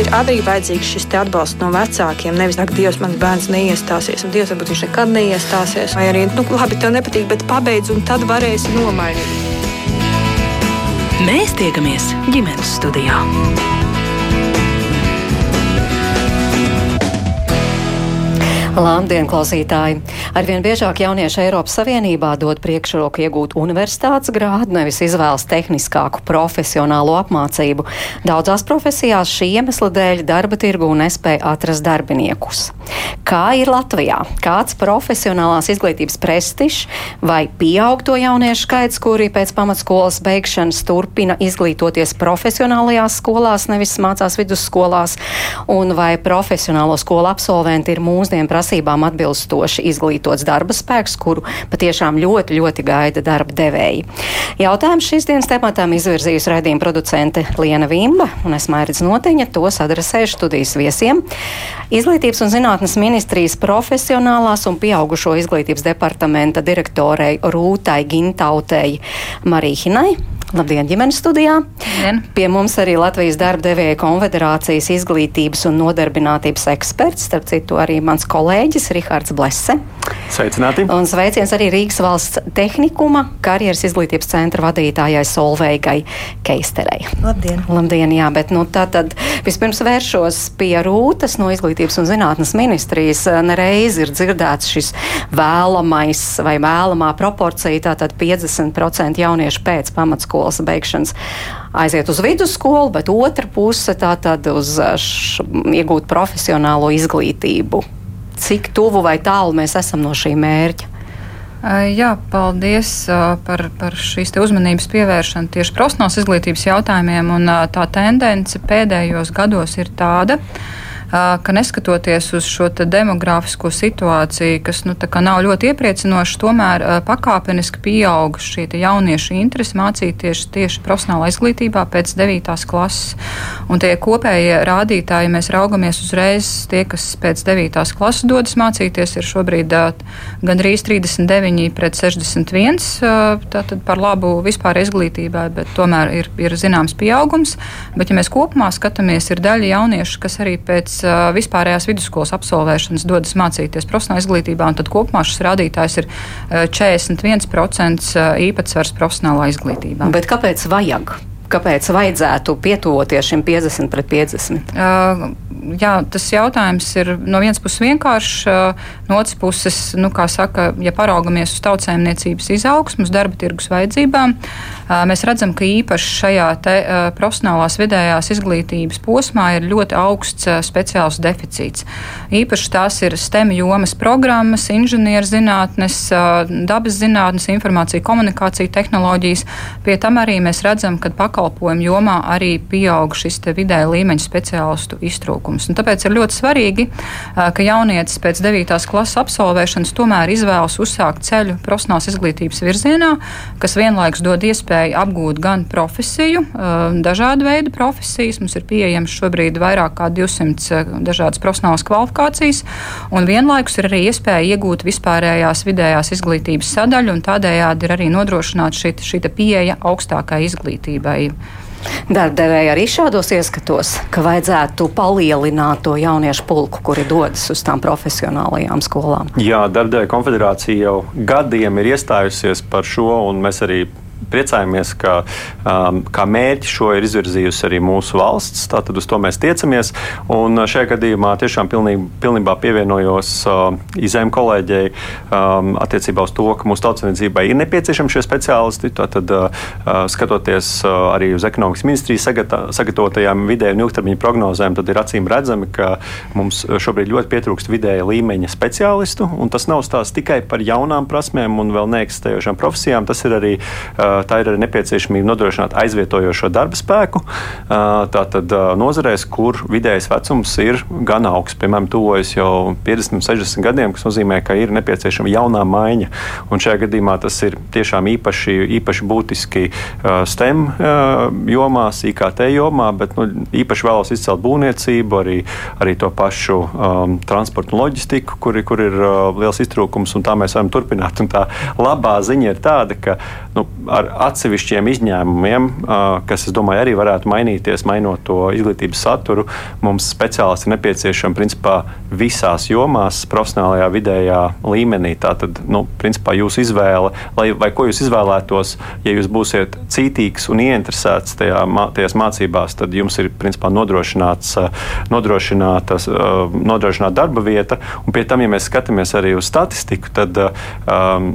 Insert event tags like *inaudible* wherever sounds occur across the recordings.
Ir arī vajadzīgs šis atbalsts no vecākiem. Nevis tā, ka Dievs man bērns neiestāsies, un Dievs varbūt viņš nekad neiestāsies. Vai arī, nu, labi, tev nepatīk, bet pabeidz, un tad varēsi nomainīt. Mēs tiekamies ģimenes studijā. Labdien, klausītāji! Arvien biežāk jaunieši Eiropas Savienībā dod priekšroku iegūt universitātes grādu, nevis izvēlas tehniskāku profesionālo apmācību. Daudzās profesijās šī iemesla dēļ darba tirgu nespēja atrast darbiniekus. Kā ir Latvijā? Kāds profesionālās izglītības prestižs vai pieaug to jauniešu skaits, kuri pēc pamatskolas beigšanas turpina izglītoties profesionālajās skolās, nevis mācās vidusskolās, un vai profesionālo skolu absolventi ir mūsdienu prasības? Prasībām atbilstoši izglītots darba spēks, kuru patiešām ļoti, ļoti gaida darba devēji. Jautājumu šīs dienas tematam izvirzījusi raidījuma producente Liena Vimba, un es mērķis noteņa tos adresēšu studijas viesiem. Izglītības un zinātnes ministrijas profesionālās un pieaugušo izglītības departamenta direktorei Rūtai Gintautei Marīhinai. Labdien, ģimenes studijā! Dien. Pie mums arī Latvijas darba devēja konfederācijas izglītības un nodarbinātības eksperts, starp citu arī mans kolēģis Rihards Blese. Sveicināti! Un sveiciens arī Rīgas valsts tehnikuma karjeras izglītības centra vadītājai Solveigai Keisterei. Labdien! Labdien, jā, bet nu tā tad vispirms vēršos pie Rūtas no Izglītības un zinātnes ministrijas. Nereiz ir dzirdēts šis vēlamais vai vēlamā proporcija, tātad 50% jauniešu pēc pamatskolas beigšanas aiziet uz vidusskolu, bet otra puse tā tad uz š, iegūt profesionālo izglītību. Cik tuvu vai tālu mēs esam no šī mērķa? Jā, paldies par, par šīs uzmanības pievēršanu tieši profesionālas izglītības jautājumiem. Tā tendence pēdējos gados ir tāda, ka ka neskatoties uz šo demogrāfisko situāciju, kas nu, nav ļoti iepriecinoša, tomēr pakāpeniski pieaug šī jauniešu interese mācīties tieši profesionālā izglītībā pēc 9. klases. Un tie kopējie rādītāji, ja mēs raugamies uzreiz, tie, kas pēc 9. klases dodas mācīties, ir šobrīd gandrīz 39 pret 61, tātad par labu vispār izglītībai, bet tomēr ir, ir zināms pieaugums. Bet, ja mēs kopumā skatāmies, ir daļa jauniešu, kas arī pēc vispārējās vidusskolas absolvēšanas dodas mācīties profesionālā izglītībā, un tad kopumā šis rādītājs ir 41% īpatsvars profesionālā izglītībā. Bet kāpēc vajag? Kāpēc vajadzētu pietuvoties šim 50 pret 50? Uh, jā, tas jautājums ir no vienas puses vienkāršs, uh, no otras puses, nu, kā saka, ja paraugamies uz tautsēmniecības izaugsmu, uz darba tirgus vajadzībām, uh, mēs redzam, ka īpaši šajā te, uh, profesionālās vidējās izglītības posmā ir ļoti augsts uh, speciāls deficīts. Īpaši tās ir STEM jomas programmas, inženierzinātnes, uh, dabas zinātnes, informācija, komunikācija, tehnoloģijas. Pie tam arī mēs redzam, ka pakalpojumi pakalpojumu jomā arī pieaug šis vidēja līmeņa speciālistu iztrūkums. Un tāpēc ir ļoti svarīgi, ka jaunietis pēc 9. klases absolvēšanas tomēr izvēlas uzsākt ceļu profesionālās izglītības virzienā, kas vienlaikus dod iespēju apgūt gan profesiju, dažādu veidu profesijas. Mums ir pieejams šobrīd vairāk kā 200 dažādas profesionālas kvalifikācijas, un vienlaikus ir arī iespēja iegūt vispārējās vidējās izglītības sadaļu, un tādējādi ir arī nodrošināta šī, šī pieeja augstākai izglītībai. Darbdevēji arī šādos ieskatos, ka vajadzētu palielināt to jauniešu pulku, kuri dodas uz tām profesionālajām skolām. Jā, Darbdevēja konfederācija jau gadiem ir iestājusies par šo, un mēs arī priecājamies, ka um, kā mērķi šo ir izvirzījusi arī mūsu valsts. Tātad uz to mēs tiecamies. Un uh, šajā gadījumā tiešām pilnībā, pilnībā pievienojos uh, izējuma kolēģei um, attiecībā uz to, ka mūsu tautsveidzībai ir nepieciešami šie speciālisti. Tātad, uh, uh, skatoties uh, arī uz ekonomikas ministrijas sagatā, sagatavotajām vidēju un ilgtermiņa prognozēm, tad ir acīm redzami, ka mums šobrīd ļoti pietrūkst vidēja līmeņa speciālistu. Tas nav stāsts tikai par jaunām prasmēm un vēl neeksistējošām profesijām. Tas ir arī uh, tā ir arī nepieciešamība nodrošināt aizvietojošo darba spēku. Tātad nozarēs, kur vidējais vecums ir gan augsts, piemēram, tuvojas jau 50, 60 gadiem, kas nozīmē, ka ir nepieciešama jaunā maiņa. Un šajā gadījumā tas ir tiešām īpaši, īpaši būtiski STEM jomās, IKT jomā, bet nu, īpaši vēlos izcelt būvniecību, arī, arī to pašu um, transportu un loģistiku, kur, kur ir uh, liels iztrūkums, un tā mēs varam turpināt. Un tā labā ziņa ir tāda, ka nu, ar ar atsevišķiem izņēmumiem, kas, es domāju, arī varētu mainīties, mainot to izglītības saturu. Mums speciālisti ir nepieciešami principā visās jomās, profesionālajā, vidējā līmenī. Tātad, nu, principā, jūsu izvēle, lai, vai ko jūs izvēlētos, ja jūs būsiet cītīgs un ieinteresēts tajā, tajās mācībās, tad jums ir principā nodrošināts, nodrošināta, nodrošināta darba vieta. Un pie tam, ja mēs skatāmies arī uz statistiku, tad um,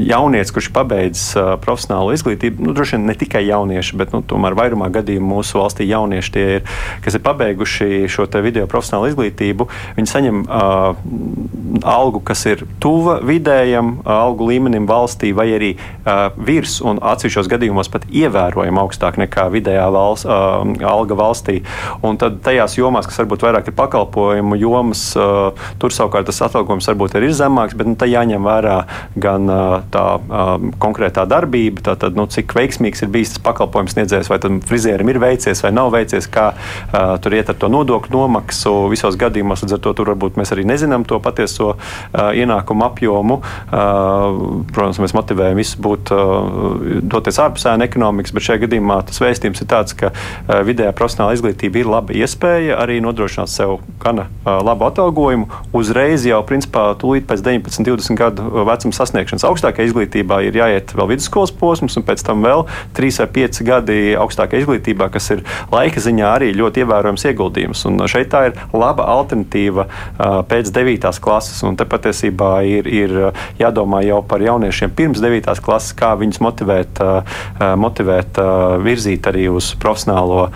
jaunietis, kurš pabeidzis uh, profesionālo izglītību, nu, droši vien ne tikai jaunieši, bet nu, tomēr vairumā gadījumu mūsu valstī jaunieši tie ir, kas ir pabeiguši šo video profesionālo izglītību, viņi saņem uh, algu, kas ir tuva vidējam uh, algu līmenim valstī, vai arī uh, virs un atsevišķos gadījumos pat ievērojami augstāk nekā vidējā valsts, uh, alga valstī. Un tad tajās jomās, kas varbūt vairāk ir pakalpojumu jomas, uh, tur savukārt tas atalgojums varbūt ir zemāks, bet nu, tā jāņem vērā gan uh, tā uh, konkrētā darbība, tātad, nu, cik veiksmīgs ir bijis tas pakalpojums sniedzējs, vai tam frizierim ir veicies vai nav veicies, kā uh, tur iet ar to nodokļu nomaksu visos gadījumos. Līdz ar to tur varbūt mēs arī nezinām to patieso uh, ienākumu apjomu. Uh, protams, mēs motivējam visus būt, uh, doties ārpus ēna ekonomikas, bet šajā gadījumā tas vēstījums ir tāds, ka uh, vidējā profesionāla izglītība ir laba iespēja arī nodrošināt sev gana uh, labu atalgojumu. Uzreiz jau, principā, tūlīt pēc 19, 20 gadu vecuma sasniegšanas augstākajā izglītībā ir jāiet vēl vidusskolas posms, un pēc tam vēl 3 vai 5 gadi augstākajā izglītībā, kas ir laika ziņā arī ļoti ievērojams ieguldījums. Un šeit tā ir laba alternatīva pēc 9. klases, un te patiesībā ir, ir jādomā jau par jauniešiem pirms 9. klases, kā viņus motivēt, motivēt virzīt arī uz profesionālo,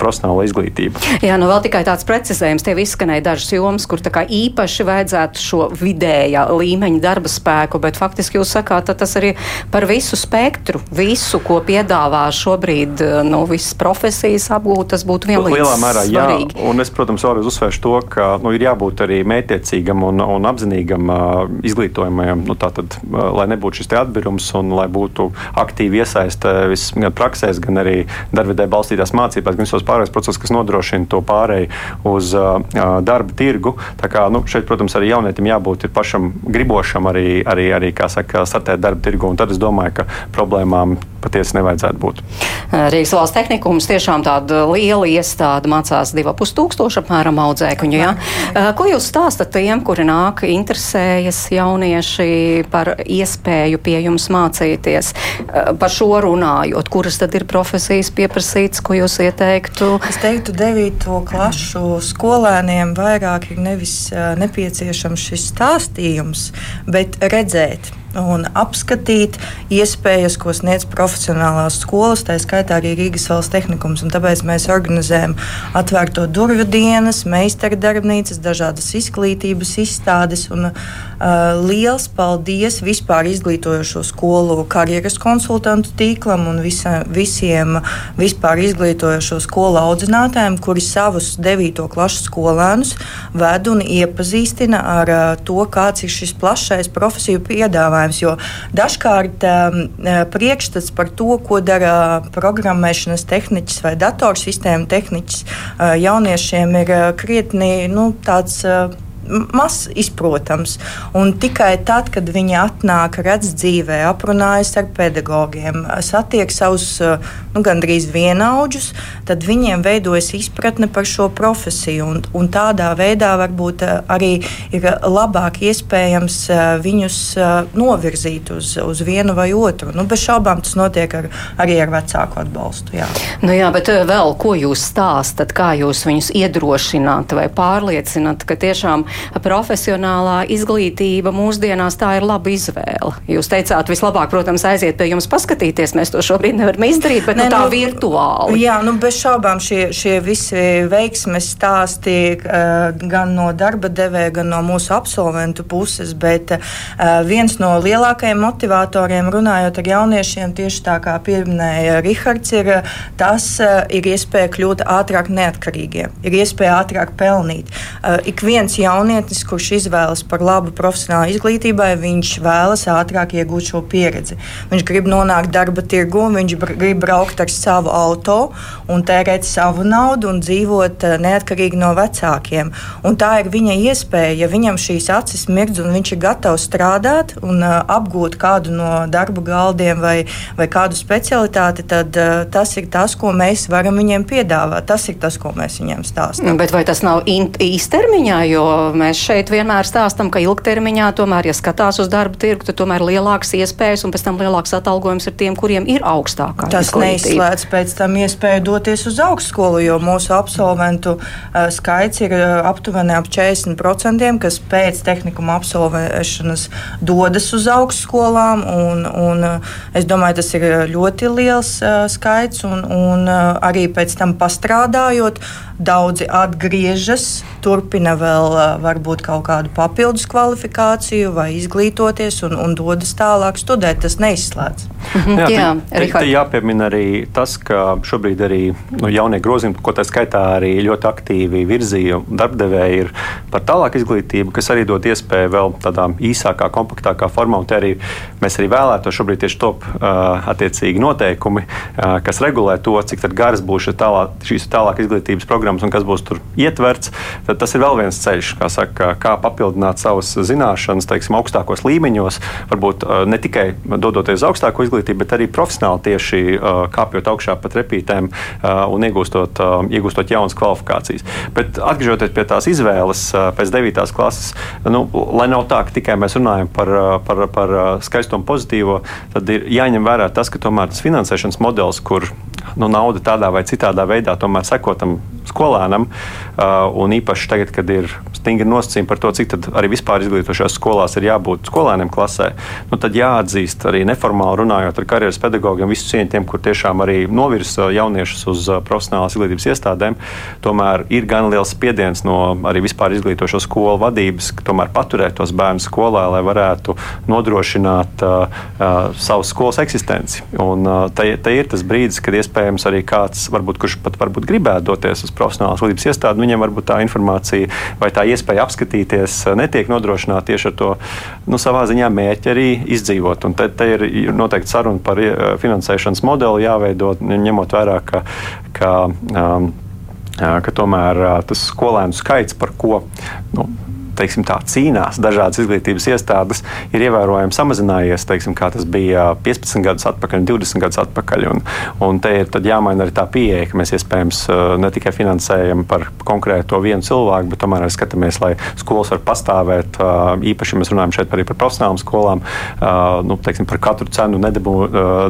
profesionālo izglītību. Jā, nu vēl tikai tāds precizējums. Tev izskanēja dažas jomas, kur īpaši vajadzētu šo vidējā līmeņa darba spēku, bet faktiski jūs sakāt, tas arī par visu spektru, visu, ko piedāvā šobrīd nu, visas profesijas apgūt, tas būtu vienlīdz Lielā mērā, svarīgi. Jā, un es, protams, vēlreiz uzsvēršu to, ka nu, ir jābūt arī mētiecīgam un, un apzinīgam uh, izglītojumam, nu, tātad, uh, lai nebūtu šis atbirums un lai būtu aktīvi iesaiste gan praksēs, gan arī darbvidē balstītās mācībās, gan visos pārējos procesos, kas nodrošina to pārēju uz uh, darba tirgu. Tā kā, nu, šeit, protams, arī jaunietim jābūt pašam gribošam arī, arī, arī kā saka, startēt darba tirgu. Tad es domāju, ka problēmām patiesi nevajadzētu būt. Rīgas valsts tehnikums tiešām tāda liela iestāde mācās 2,5 tūkstoši apmēram audzēkuņu. Ja? Ko jūs stāstat tiem, kuri nāk, interesējas jaunieši par iespēju pie jums mācīties? Par šo runājot, kuras tad ir profesijas pieprasītas, ko jūs ieteiktu? Es teiktu, 9. klašu skolēniem vairāk ir nevis nepieciešams šis stāstījums, bet redzēt un apskatīt iespējas, ko sniedz profesionālās skolas, tā skaitā arī Rīgas valsts tehnikums. Tāpēc mēs organizējam atvērto durvju dienas, meistardarbnīcas, dažādas izglītības izstādes. Un, uh, liels paldies vispār izglītojošo skolu karjeras konsultantu tīklam un visa, visiem vispār izglītojošo skolu audzinātājiem, kuri savus 9. klases skolēnus ved un iepazīstina ar uh, to, kāds ir šis plašais profesiju piedāvājums piedāvājums. Jo dažkārt um, uh, priekšstats par to, ko dara programmēšanas tehniķis vai datorsistēma tehniķis, uh, jauniešiem ir uh, krietni nu, tāds maz izprotams. Un tikai tad, kad viņi atnāk, redz dzīvē, aprunājas ar pedagogiem, satiek savus nu, gandrīz vienaudžus, tad viņiem veidojas izpratne par šo profesiju. Un, un tādā veidā varbūt arī ir labāk iespējams viņus novirzīt uz, uz vienu vai otru. Nu, bez šaubām tas notiek ar, arī ar vecāku atbalstu. Jā. Nu jā, bet vēl ko jūs stāstat, kā jūs viņus iedrošināt vai pārliecināt, ka tiešām profesionālā izglītība mūsdienās tā ir laba izvēle. Jūs teicāt, vislabāk, protams, aiziet pie jums paskatīties. Mēs to šobrīd nevaram izdarīt, bet ne, nu, tā nu, virtuāli. Jā, nu bez šaubām šie, šie visi veiksmes stāsti uh, gan no darba devēja, gan no mūsu absolventu puses, bet uh, viens no lielākajiem motivatoriem runājot ar jauniešiem, tieši tā kā pieminēja Rihards, ir tas, uh, ir iespēja kļūt ātrāk neatkarīgiem, ir iespēja ātrāk pelnīt. Ik viens jaunietis jaunietis, kurš izvēlas par labu profesionālu izglītībai, viņš vēlas ātrāk iegūt šo pieredzi. Viņš grib nonākt darba tirgu, viņš grib braukt ar savu auto un tērēt savu naudu un dzīvot eh, neatkarīgi no vecākiem. Un tā ir viņa iespēja, ja viņam šīs acis mirdz un viņš ir gatavs strādāt un uh, apgūt kādu no darba galdiem vai, vai kādu specialitāti, tad uh, tas ir tas, ko mēs varam viņiem piedāvāt. Tas ir tas, ko mēs viņiem stāstām. Bet vai tas nav īstermiņā, jo mēs šeit vienmēr stāstam, ka ilgtermiņā tomēr, ja skatās uz darba tirgu, tad tomēr lielākas iespējas un pēc tam lielāks atalgojums ir tiem, kuriem ir augstākā. Tas neizslēdz pēc tam iespēju doties uz augstskolu, jo mūsu absolventu uh, skaits ir uh, aptuveni ap 40%, kas pēc tehnikuma absolvēšanas dodas uz augstskolām. Un, un, uh, es domāju, tas ir ļoti liels uh, skaits, un, un uh, arī pēc tam pastrādājot, daudzi atgriežas, turpina vēl varbūt kaut kādu papildus kvalifikāciju vai izglītoties un, un dodas tālāk studēt. Tas neizslēdz. Mhm. Jā, jā, te, te, te jāpiemina arī tas, ka šobrīd arī nu, jaunie grozījumi, ko tā skaitā arī ļoti aktīvi virzīja darbdevēji, ir par tālāku izglītību, kas arī dod iespēju vēl tādā īsākā, kompaktākā formā. Un te arī mēs arī vēlētos šobrīd tieši top uh, attiecīgi noteikumi, uh, kas regulē to, cik garas būs tālā, šīs tālāk izglītības programmas un kas būs tur ietverts. Tad tas ir vēl viens ceļš, kā, saka, kā papildināt savas zināšanas, teiksim, augstākos līmeņos, varbūt uh, ne tikai dodoties uz augstāko izglītību, bet arī profesionāli tieši uh, kāpjot augšā pa trepītēm uh, un iegūstot, iegūstot jaunas kvalifikācijas. Bet atgriežoties pie tās izvēles pēc 9. klases, nu, lai nav tā, ka tikai mēs runājam par, par, par skaisto un pozitīvo, tad ir jāņem vērā tas, ka tomēr tas finansēšanas modelis, kur nu, nauda tādā vai citādā veidā tomēr sekotam skolēnam. Uh, un īpaši tagad, kad ir stingri nosacījumi par to, cik arī vispār izglītošās skolās ir jābūt skolēniem klasē, nu, tad jāatzīst arī neformāli runājot ar karjeras pedagogiem, visus cieņiem, kur tiešām arī novirza jauniešus uz uh, profesionālās izglītības iestādēm. Tomēr ir gan liels spiediens no arī vispār izglītošo skolu vadības, tomēr paturēt tos bērnus skolā, lai varētu nodrošināt uh, uh, savas skolas eksistenci. Un uh, te, te ir tas brīdis, kad iespējams arī kāds, varbūt, kurš pat varbūt gribētu doties uz profesionālas vadības iestādi, viņiem varbūt tā informācija vai tā iespēja apskatīties eh, netiek nodrošināta tieši ar to nu, savā ziņā mērķi arī izdzīvot. Un te, te ir noteikti saruna par eh, finansēšanas modeli jāveido, ņemot vērā, ka, ka, um, ka tomēr tas skolēnu skaits, par ko nu, teiksim, tā, cīnās dažādas izglītības iestādes, ir ievērojami samazinājies, teiksim, kā tas bija 15 gadus atpakaļ, 20 gadus atpakaļ. Un, un te ir jāmaina arī tā pieeja, ka mēs iespējams ne tikai finansējam par konkrēto vienu cilvēku, bet tomēr arī skatāmies, lai skolas var pastāvēt. Īpaši, ja mēs runājam šeit arī par profesionālām skolām, nu, teiksim, par katru cenu nedabū,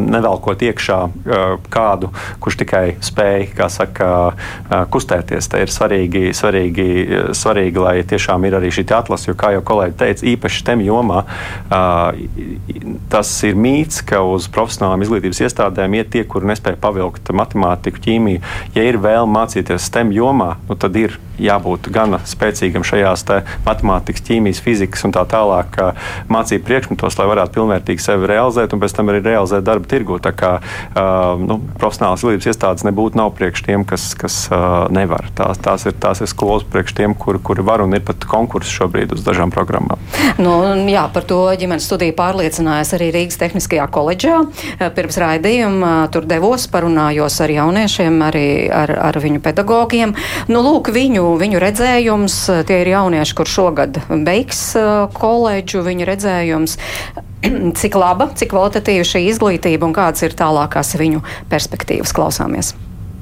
nevelkot iekšā kādu, kurš tikai spēj, kā saka, kustēties. Te ir svarīgi, svarīgi, svarīgi lai tiešām ir arī šī šī atlase, jo, kā jau kolēģi teica, īpaši tem jomā tas ir mīts, ka uz profesionālām izglītības iestādēm iet tie, kuri nespēja pavilkt matemātiku, ķīmiju. Ja ir vēlme mācīties STEM jomā, nu, tad ir jābūt gan spēcīgam šajās matemātikas, ķīmijas, fizikas un tā tālāk mācību priekšmetos, lai varētu pilnvērtīgi sevi realizēt un pēc tam arī realizēt darba tirgu. Tā kā nu, profesionālās izglītības iestādes nebūtu nav priekš tiem, kas, kas nevar. Tās, tās, ir, tās ir skolas priekš tiem, kuri, kuri var un ir pat konkursi šobrīd uz dažām programmām. Nu, jā, par to ģimenes studiju pārliecinājās arī Rīgas Tehniskajā koledžā. Pirms raidījuma tur devos, parunājos ar jauniešiem, arī ar, ar viņu pedagogiem. Nu, lūk, viņu viņu redzējums, tie ir jaunieši, kur šogad beigs koledžu, viņu redzējums. *clears throat* Cik laba, cik kvalitatīva šī izglītība un kādas ir tālākās viņu perspektīvas klausāmies?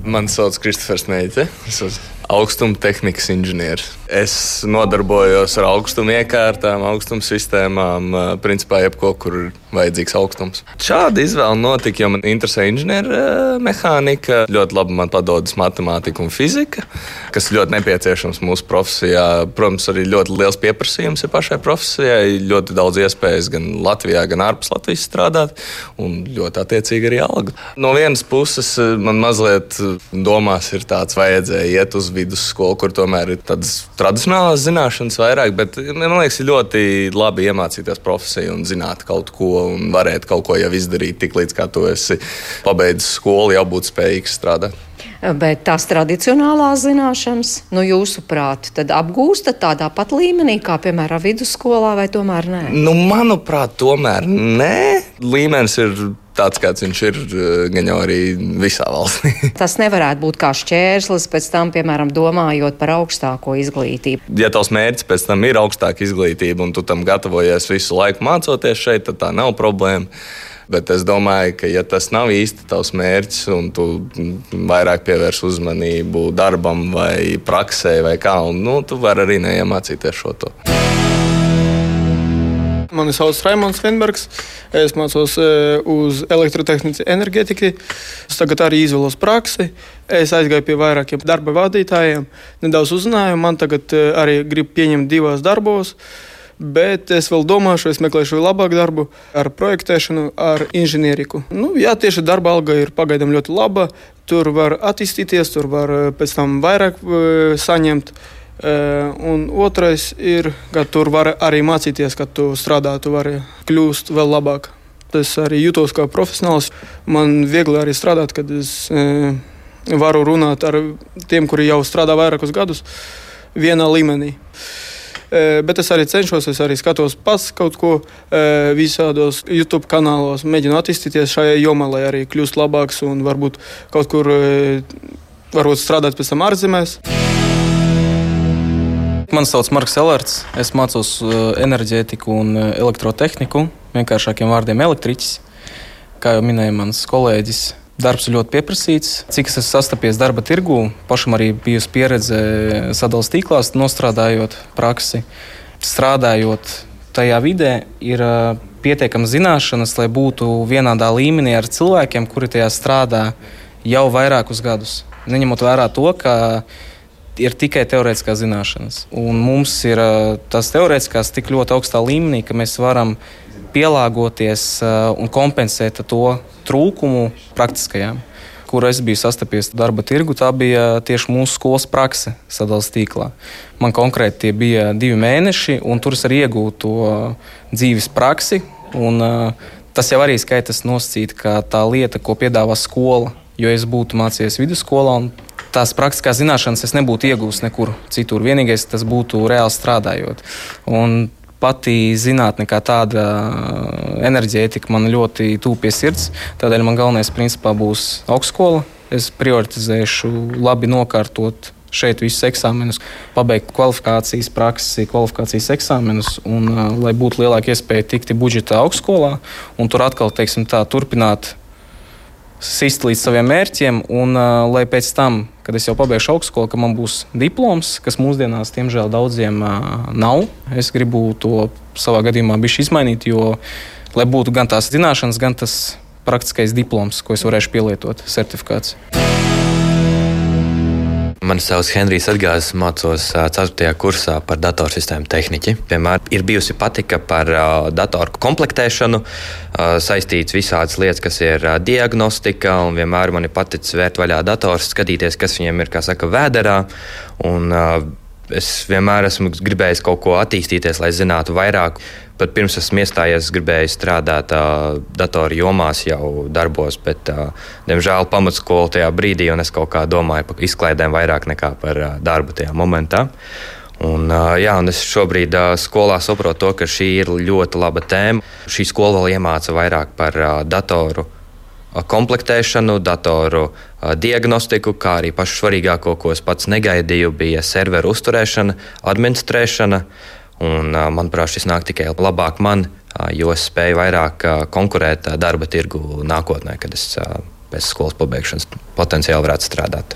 Mani sauc Kristofers Neite. Es esmu augstuma tehnikas inženieris. Es nodarbojos ar augstuma iekārtām, augstuma sistēmām, principā jebko, kur ir vajadzīgs augstums. Šāda izvēle notika, jo man interesē inženiermehānika. Ļoti labi man padodas matemātika un fizika, kas ļoti nepieciešams mūsu profesijā. Protams, arī ļoti liels pieprasījums ir pašai profesijai. Ļoti daudz iespējas gan Latvijā, gan ārpus Latvijas strādāt, un ļoti attiecīgi arī alga. No vienas puses, man mazliet domās ir tāds, vajadzēja iet uz vidusskolu, kur tomēr ir tādas tradicionālās zināšanas vairāk, bet man liekas, ļoti labi iemācīties profesiju un zināt kaut ko un varēt kaut ko jau izdarīt, tik līdz kā tu esi pabeidzis skolu, jau būt spējīgs strādāt. Bet tās tradicionālās zināšanas, nu, jūsuprāt, tad apgūstat tādā pat līmenī, kā, piemēram, vidusskolā, vai tomēr nē? Nu, manuprāt, tomēr nē. Līmenis ir tāds, kāds viņš ir eh, gan jau arī visā valstī. *laughs* Tas nevarētu būt kā šķērslis pēc tam, piemēram, domājot par augstāko izglītību. Ja tavs mērķis pēc tam ir augstāka izglītība un tu tam gatavojies visu laiku mācoties šeit, tad tā nav problēma. Bet es domāju, ka, ja tas nav īsti tavs mērķis, un tu vairāk pievērsi uzmanību darbam, vai praksē, vai kā, un, nu, tu vari arī neiemācīties šo to. Mani sauc Raimons Fenbergs. Es mācos e, uz elektrotehniku, enerģētiku. Es tagad arī izvēlos praksi. Es aizgāju pie vairākiem darba vadītājiem, nedaudz uzzināju. Man tagad e, arī grib pieņemt divos darbos. Bet es vēl domāšu, es meklēšu labāku darbu ar projektēšanu, ar inženieriku. Nu, jā, tieši darba alga ir pagaidām ļoti laba. Tur var attīstīties, tur var eh, pēc tam vairāk saņemt. Uh, un otrais ir, ka tur var arī mācīties, kad tu strādā, tu vari kļūt vēl labāk. Es arī jūtos kā profesionāls. Man viegli arī strādāt, kad es uh, varu runāt ar tiem, kuri jau strādā vairākus gadus vienā līmenī. Uh, Bet es arī cenšos, es arī skatos pats kaut ko visādos YouTube kanālos, mēģinu attīstīties šajā jomā, lai arī kļūst labāks un varbūt kaut kur varbūt strādāt pēc tam ārzemēs. Mani sauc Marks Elerts. Es mācos enerģētiku un elektrotehniku, vienkāršākiem vārdiem elektriķis. Kā jau minēja mans kolēģis, Darbs ir ļoti pieprasīts. Cik es esmu sastapies darba tirgū, pašam arī bijusi pieredze sadalījuma tīklās, nostrādājot praksi, strādājot tajā vidē, ir pietiekamas zināšanas, lai būtu vienādā līmenī ar cilvēkiem, kuri tajā strādā jau vairākus gadus. Neņemot vērā to, ka ir tikai teorētiskās zināšanas. Un mums ir tas teorētiskās tik ļoti augstā līmenī, ka mēs varam pielāgoties un kompensēt to trūkumu praktiskajām, kur es biju sastapies darba tirgu. Tā bija tieši mūsu skolas prakse sadalījuma tīklā. Man konkrēti tie bija divi mēneši, un tur es arī iegūtu to dzīves praksi. Un, tas jau arī skaitas nosacīt, ka tā lieta, ko piedāvā skola, jo es būtu mācījies vidusskolā. Tās praktiskās zināšanas es nebūtu iegūmis nekur citur. Vienīgais tas būtu reāli strādājot. Un pati zinātne, kā tāda enerģētika, man ļoti tuvu pie sirds. Tādēļ man galvenais principā būs augstskola. Es prioritizēšu labi nokārtot šeit visus eksāmenus, pabeigt kvalifikācijas praksi, kvalifikācijas eksāmenus, un lai būtu lielāka iespēja tikt budžeta augstskolā un tur atkal, teiksim, tā, turpināt sist līdz saviem mērķiem, un uh, lai pēc tam, kad es jau pabeigšu augstskolu, ka man būs diploms, kas mūsdienās, diemžēl, daudziem uh, nav. Es gribu to savā gadījumā bišķi izmainīt, jo, lai būtu gan tās zināšanas, gan tas praktiskais diploms, ko es varēšu pielietot, certifikāts. Mani sauc Henrijs Edgars, mācos 4. kursā par datorsistēmu tehniķi. Vienmēr ir bijusi patika par datoru komplektēšanu, saistīts visādas lietas, kas ir diagnostika, un vienmēr man ir paticis vērt vaļā dators, skatīties, kas viņiem ir, kā saka, vēderā. Un, es vienmēr esmu gribējis kaut ko attīstīties, lai zinātu vairāk. Pat pirms esmu iestājies, gribēju strādāt uh, datoru jomās, jau darbos, bet, uh, diemžēl, pamatskola tajā brīdī, un es kaut kā domāju par izklaidēm vairāk nekā par uh, darbu tajā momentā. Un, jā, un es šobrīd skolā saprotu, to, ka šī ir ļoti laba tēma. Šī skola vēl iemāca vairāk par datoru komplektēšanu, datoru diagnostiku, kā arī pašu svarīgāko, ko es pats negaidīju, bija serveru uzturēšana, administrēšana. Un, manuprāt, šis nāk tikai labāk man, jo es spēju vairāk konkurēt darba tirgu nākotnē, kad es pēc skolas pabeigšanas potenciāli varētu strādāt.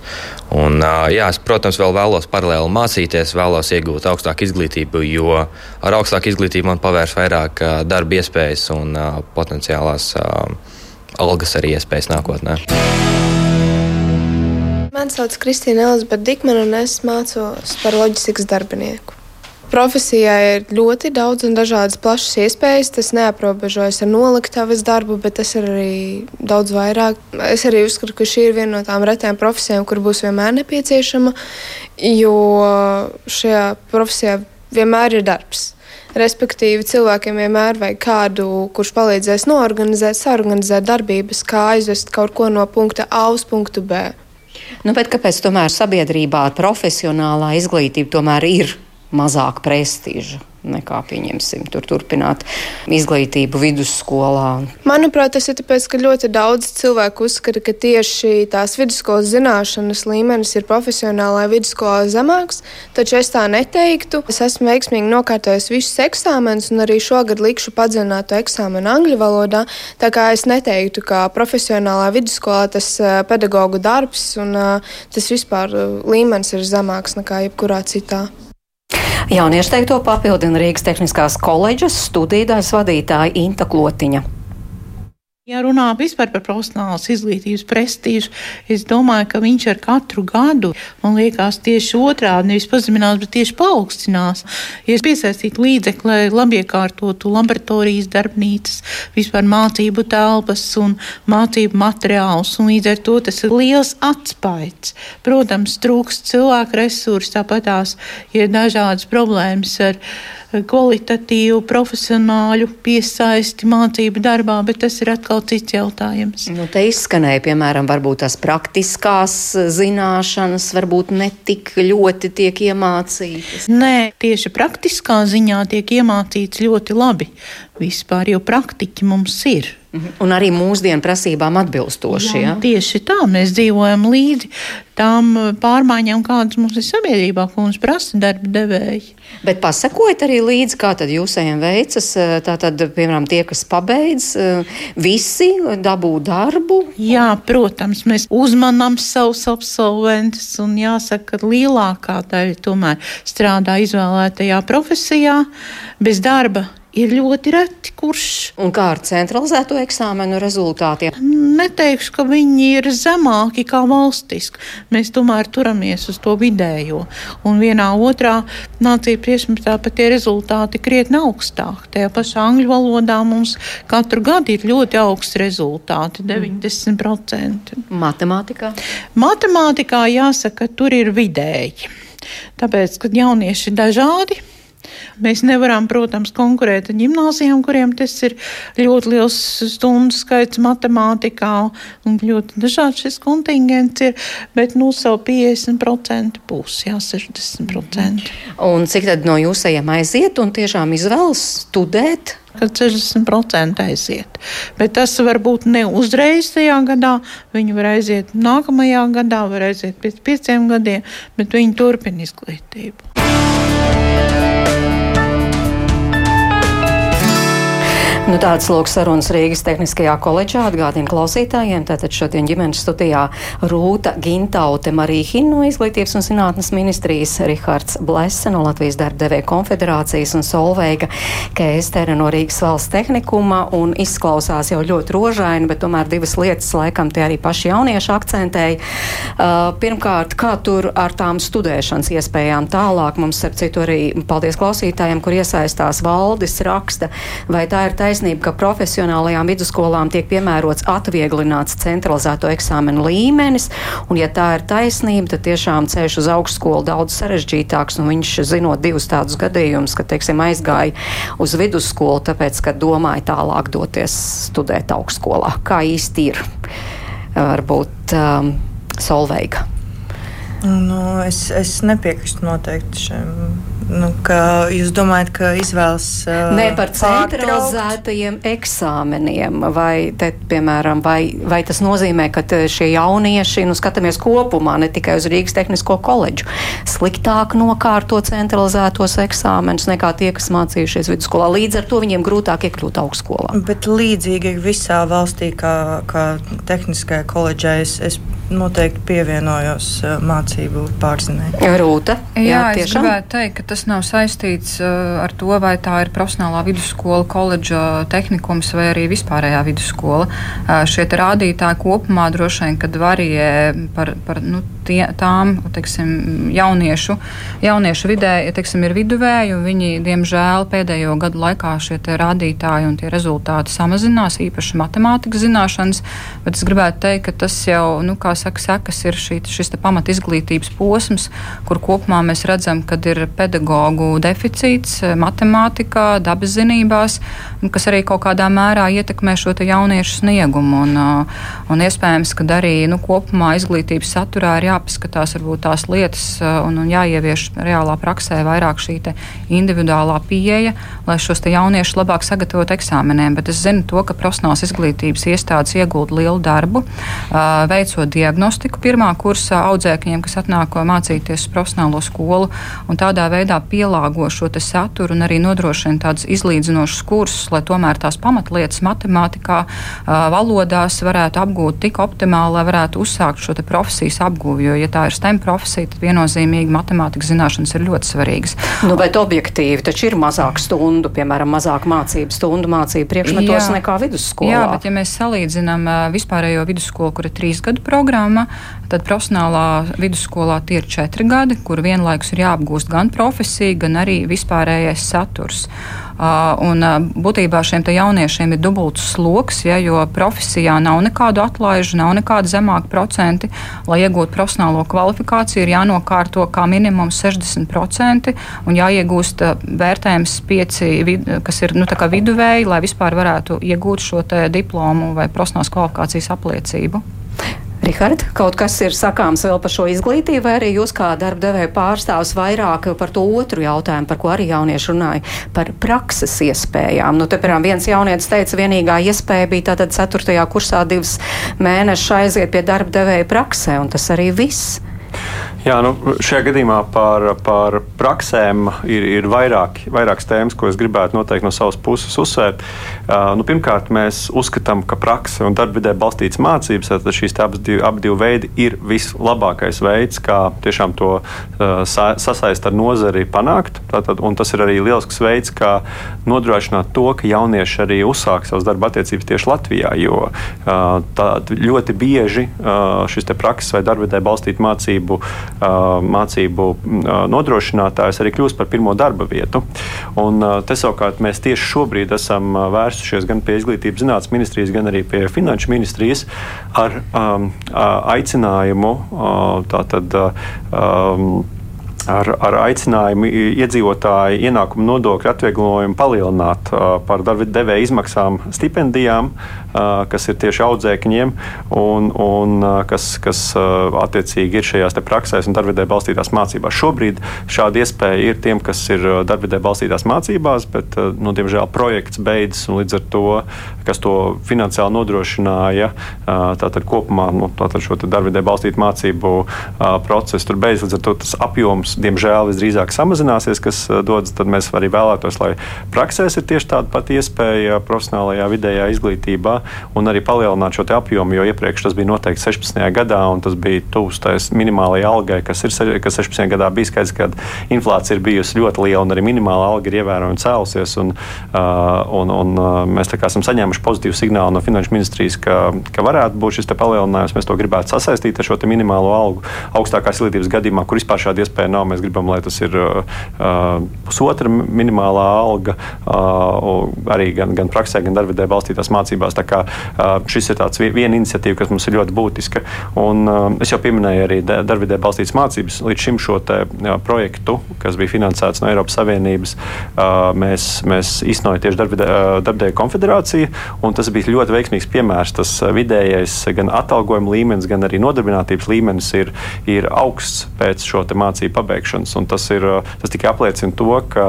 Un, jā, es, protams, vēl vēlos paralēli mācīties, vēlos iegūt augstāku izglītību, jo ar augstāku izglītību man pavērs vairāk darba iespējas un potenciālās algas arī iespējas nākotnē. Mani sauc Kristīna Elizabete Dikmana, un es mācos par loģistikas darbinieku. Profesijā ir ļoti daudz un dažādas plašas iespējas. Tas neaprobežojas ar noliktavas darbu, bet tas ir arī daudz vairāk. Es arī uzskatu, ka šī ir viena no tām retām profesijām, kur būs vienmēr nepieciešama, jo šajā profesijā vienmēr ir darbs. Respektīvi, cilvēkiem vienmēr vajag kādu, kurš palīdzēs noorganizēt, saorganizēt darbības, kā aizvest kaut ko no punkta A uz punktu B. Nu, kāpēc tomēr sabiedrībā profesionālā izglītība tomēr ir mazāk prestiža? Nekā, pieņemsim, tur turpināt izglītību vidusskolā. Manuprāt, tas ir tāpēc, ka ļoti daudz cilvēku uzskata, ka tieši tās vidusskolas zināšanas līmenis ir profesionālajā vidusskolā zemāks, taču es tā neteiktu. Es esmu veiksmīgi nokārtojis visus eksāmenus un arī šogad likšu padziļinātu eksāmenu angļu valodā, tā kā es neteiktu, ka profesionālā vidusskolā tas pedagoģu darbs un tas vispār līmenis ir zemāks nekā jebkurā citā. Jauniešu teikto papildina Rīgas Tehniskās koledžas studiju vadītāja Inta Klotiņa. Ja runā vispār par profesionālas izglītības prestižu, es domāju, ka viņš ar katru gadu, man liekas, tieši otrādi nevis pazeminās, bet tieši paaugstinās. Ja piesaistīt līdzekļi, lai labi iekārtotu laboratorijas darbnīcas, vispār mācību telpas un mācību materiālus, un līdz ar to tas ir liels atspaids. Protams, trūkst cilvēku resursu, tāpat tās ir dažādas problēmas ar kvalitatīvu, profesionāļu piesaisti mācību darbā, bet tas ir atkal cits jautājums. Nu, te izskanēja, piemēram, tās praktiskās zināšanas varbūt netik ļoti tiek iemācītas. Nē, tieši praktiskā ziņā tiek iemācīts ļoti labi. Vispār jau praktiķi mums ir. Un arī mūsdienu prasībām atbilstoši. Jā, ja? Tieši tā, mēs dzīvojam līdzi tām pārmaiņām, kādas mums ir sabiedrībā, ko mums prasa darba devēji. Bet pasakojat arī līdzi, kā tad jūsējiem veicas, tātad, piemēram, tie, kas pabeidz, visi dabū darbu? Jā, protams, mēs uzmanam savus absolventus un jāsaka, ka lielākā daļa tomēr strādā izvēlētajā profesijā bez darba ir ļoti reti, kurš. Un kā ar centralizēto eksāmenu rezultātiem? Neteikšu, ka viņi ir zemāki kā valstiski. Mēs tomēr turamies uz to vidējo. Un vienā otrā nācija priekšmetā pat tie rezultāti krietni augstāki. Tajā pašā angļu valodā mums katru gadu ir ļoti augsts rezultāti - 90%. Matemātikā? Matemātikā jāsaka, tur ir vidēji. Tāpēc, kad jaunieši ir dažādi, Mēs nevaram, protams, konkurēt ar gimnāzijām, kuriem tas ir ļoti liels stundu skaits matemātikā un ļoti dažāds šis kontingents ir, bet nu savu 50% būs, jā, 60%. Un cik tad no jūsējiem aiziet un tiešām izvēlas studēt? kad 60% aiziet. Bet tas var būt ne uzreiz tajā gadā, viņi var aiziet nākamajā gadā, var aiziet pēc pieciem gadiem, bet viņi turpina izglītību. Nu, tāds lūks sarunas Rīgas Tehniskajā koledžā atgādina klausītājiem. Tātad šodien ģimenes studijā Rūta Gintaute, Marija Hinno no Izglītības un zinātnes ministrijas, Rihards Blese no Latvijas darbdevēja konfederācijas un Solveiga Kēstere no Rīgas valsts tehnikuma. Un izklausās jau ļoti rožaini, bet tomēr divas lietas laikam tie arī paši jaunieši akcentēja. Uh, pirmkārt, kā tur ar tām studēšanas iespējām tālāk mums, ar citu arī paldies klausītājiem, kur iesaistās valdis raksta, vai tā ir taisnība taisnība, ka profesionālajām vidusskolām tiek piemērots atvieglināts centralizēto eksāmenu līmenis, un ja tā ir taisnība, tad tiešām ceļš uz augstskolu daudz sarežģītāks, un viņš zinot divus tādus gadījumus, ka, teiksim, aizgāja uz vidusskolu, tāpēc, ka domāja tālāk doties studēt augstskolā. Kā īsti ir? Varbūt um, Solveiga. Nu, es, es nepiekrītu noteikti šim Nu, jūs domājat, ka izvēles uh, ne par centralizētajiem eksāmeniem, vai, te, piemēram, vai, vai tas nozīmē, ka šie jaunieši, nu, skatāmies kopumā, ne tikai uz Rīgas Tehnisko koledžu, sliktāk nokārto centralizētos eksāmenus nekā tie, kas mācījušies vidusskolā. Līdz ar to viņiem grūtāk iekļūt augstskolā. Bet līdzīgi visā valstī, kā, kā tehniskajā koledžā, es, es noteikti pievienojos uh, mācību pārzinē. Rūta? Jā, jā tiešām? es gribētu teikt, ka tas nav saistīts uh, ar to, vai tā ir profesionālā vidusskola, koledža tehnikums vai arī vispārējā vidusskola. Uh, šie rādītāji kopumā droši vien, kad varijē par, par nu, tie, tām teiksim, jauniešu, jauniešu vidē, teiksim, ir viduvēji, un viņi, diemžēl, pēdējo gadu laikā šie rādītāji un tie rezultāti samazinās, īpaši matemātikas zināšanas, bet es gribētu teikt, ka tas jau, nu, kā saka, sekas ir šī, šis pamat izglītības posms, kur kopumā mēs redzam, ka ir pedagoģu deficīts matemātikā, dabas zinībās, kas arī kaut kādā mērā ietekmē šo jauniešu sniegumu. Un, un iespējams, ka arī nu, kopumā izglītības saturā ir jāpaskatās varbūt tās lietas un, un jāievieš reālā praksē vairāk šī individuālā pieeja, lai šos jauniešus labāk sagatavotu eksāmeniem. Bet es zinu to, ka profesionālās izglītības iestādes iegūda lielu darbu, veicot diagnostiku pirmā kursa audzēkņiem, kas atnāk mācīties uz profesionālo skolu, un tādā veidā pielāgo šo saturu un arī nodrošina tādus izlīdzinošus kursus, lai tomēr tās pamatlietas matemātikā, valodās varētu apgūt tik optimāli, lai varētu uzsākt šo profesijas apgūvi. Jo, ja tā ir STEM profesija, tad viennozīmīgi matemātikas zināšanas ir ļoti svarīgas. Nu, bet objektīvi taču ir mazāk stundu, piemēram, mazāk mācību stundu mācību priekšmetos jā. nekā vidusskolā. Jā, bet ja mēs salīdzinām vispārējo vidusskolu, kur ir trīs gadu programma, tad profesionālā vidusskolā tie ir četri gadi, kur vienlaikus ir jāapgūst gan profesija, gan arī vispārējais saturs. Uh, un uh, būtībā šiem jauniešiem ir dubults sloks, ja, jo profesijā nav nekādu atlaižu, nav nekāda zemāka procenti. Lai iegūtu profesionālo kvalifikāciju, ir jānokārto kā minimums 60% un jāiegūst uh, vērtējums 5, kas ir nu, viduvēji, lai vispār varētu iegūt šo diplomu vai profesionālās kvalifikācijas apliecību. Rihard, kaut kas ir sakāms vēl par šo izglītību, vai arī jūs kā darba devēja pārstāvs vairāk par to otru jautājumu, par ko arī jaunieši runāja, par prakses iespējām. Nu, te, piemēram, viens jaunietis teica, vienīgā iespēja bija tātad ceturtajā kursā divas mēnešus aiziet pie darba devēja praksē, un tas arī viss. Jā, nu, šajā gadījumā par, par praksēm ir, ir vairāk, vairākas tēmas, ko es gribētu noteikti no savas puses uzsvērt. Uh, nu, pirmkārt, mēs uzskatām, ka praksa un darbvidē balstītas mācības, tad šīs abas divi, abi divi veidi ir vislabākais veids, kā tiešām to uh, sa, sasaist ar nozari panākt. Tātad, tas ir arī lielisks veids, kā nodrošināt to, ka jaunieši arī uzsāk savas darba attiecības tieši Latvijā, jo uh, tā, ļoti bieži uh, šis prakses vai darbvidē balstīta mācību mācību nodrošinātājs arī kļūst par pirmo darba vietu. Un, te savukārt mēs tieši šobrīd esam vērsušies gan pie izglītības zinātnes ministrijas, gan arī pie finanšu ministrijas ar um, aicinājumu tātad. Um, ar, ar aicinājumu iedzīvotāju ienākumu nodokļu atvieglojumu palielināt uh, par darba devēja izmaksām stipendijām, uh, kas ir tieši audzēkņiem un, un kas, kas attiecīgi ir šajās praksēs un darbvidē balstītās mācībās. Šobrīd šāda iespēja ir tiem, kas ir darbvidē balstītās mācībās, bet, nu, diemžēl, projekts beidzas un līdz ar to, kas to finansiāli nodrošināja, tātad kopumā nu, tātad šo darbvidē balstītu mācību procesu tur beidzas, līdz ar to tas apjoms diemžēl, visdrīzāk samazināsies, kas dodas, tad mēs arī vēlētos, lai praksēs ir tieši tāda pati iespēja profesionālajā vidējā izglītībā un arī palielināt šo apjomu, jo iepriekš tas bija noteikti 16. gadā, un tas bija tuvs minimālajai algai, kas ir kas 16. gadā bija skaidrs, ka inflācija ir bijusi ļoti liela un arī minimāla alga ir ievērojami cēlusies. Un, un, un, mēs esam saņēmuši pozitīvu signālu no Finanšu ministrijas, ka, ka varētu būt šis palielinājums. Mēs to gribētu sasaistīt ar šo minimālo algu augstākās izglītības gadījumā, kur vispār šāda iespēja nav. Mēs gribam, lai tas ir uh, pusotra minimālā alga uh, arī gan, gan praksē, gan darbvidē balstītās mācībās. Kā šis ir viena iniciatīva, kas mums ir ļoti būtiska. Un, es jau pieminēju arī darbvidē balstītas mācības. Līdz šim šo te, projektu, kas bija finansēts no Eiropas Savienības, mēs, mēs iznojam tieši darbdevēja konfederācija. Tas bija ļoti veiksmīgs piemērs. Tas vidējais gan atalgojuma līmenis, gan arī nodarbinātības līmenis ir, ir augsts pēc šo mācību pabeigšanas. Tas, ir, tas tikai apliecina to, ka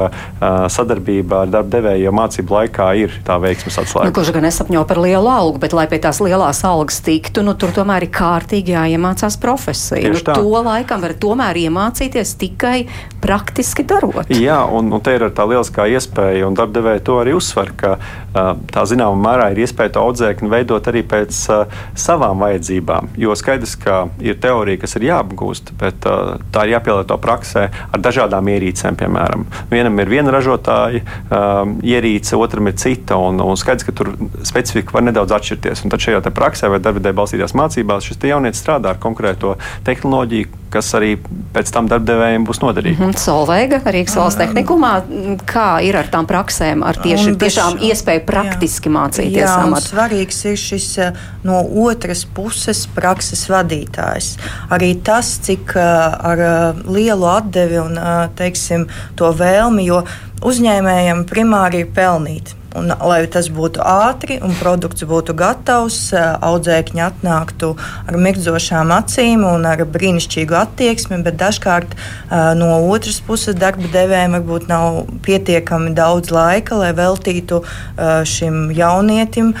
sadarbība ar darba devēju mācību laikā ir tā veiksmes atslēga. Nu, kurš gan nesapņo par lielu algu, bet lai pie tās lielās algas tiktu, nu, tur tomēr ir kārtīgi jāiemācās profesija. Nu, to laikam var tomēr iemācīties tikai praktiski darot. Jā, un, un te ir tā lieliskā iespēja, un darba devēja to arī uzsver, ka tā zināmā mērā ir iespēja to audzēkni veidot arī pēc uh, savām vajadzībām. Jo skaidrs, ka ir teorija, kas ir jāapgūst, bet uh, tā ir jāpielieto praksē ar dažādām ierīcēm. Piemēram, vienam ir viena ražotāja um, ierīce, otram ir cita, un, un skaidrs, ka tur specifika var nedaudz atšķirties. Un tad šajā praksē vai darbvidē balstītās mācībās šis jaunietis strādā ar konkrēto tehnoloģiju, kas arī pēc tam darbdevējiem būs noderīgi. Mm -hmm. Solveiga, Rīgas valsts tehnikumā, kā ir ar tām praksēm, ar tieši un tiešām iespēju praktiski jā. mācīties jā, amatu? Svarīgs ir šis no otras puses prakses vadītājs. Arī tas, cik ar lielu atdevi un teiksim, to vēlmi, jo uzņēmējiem primāri ir pelnīt. Un, lai tas būtu ātri un produkts būtu gatavs, audzēkņi atnāktu ar mirdzošām acīm un ar brīnišķīgu attieksmi, bet dažkārt no otras puses darba devējiem varbūt nav pietiekami daudz laika, lai veltītu šim jaunietim,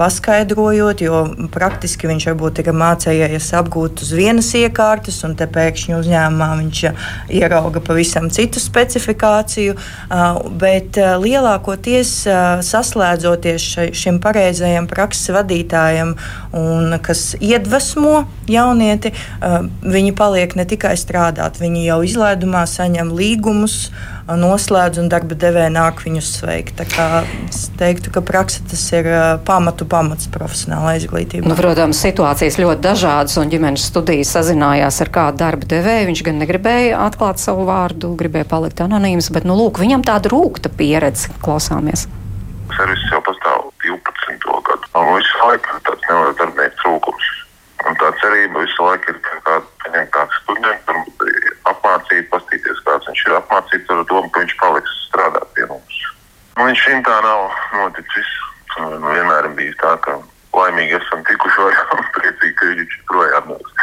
paskaidrojot, jo praktiski viņš varbūt ir mācījies apgūt uz vienas iekārtas, un te pēkšņi uzņēmumā viņš ierauga pavisam citu specifikāciju. Bet lielākoties saslēdzoties šai, šim pareizajam prakses vadītājam, un kas iedvesmo jaunieti, viņi paliek ne tikai strādāt, viņi jau izlaidumā saņem līgumus noslēdz un darba devēja nāk viņus sveikt. Es teiktu, ka praksa tas ir pamatu pamats profesionālai izglītībai. Nu, protams, situācijas ļoti dažādas, un ģimenes studijas sazinājās ar kādu darba devēju. Viņš gan negribēja atklāt savu vārdu, gribēja palikt anonīms, bet nu, lūk, viņam tāda rūkta pieredze klausāmies servis jau pastāv 12. gadu. Un visu laiku tāds neliels darbinieku trūkums. Un tā cerība visu laiku ir paņemt kāds students, varbūt apmācīt, pastīties, kāds viņš ir apmācīts ar domu, ka viņš paliks strādāt pie mums. Nu, viņš šim tā nav noticis. Nu, vienmēr ir bijis tā, ka laimīgi esam tikuši vaļā *laughs* un priecīgi, ka viņš projām nāks.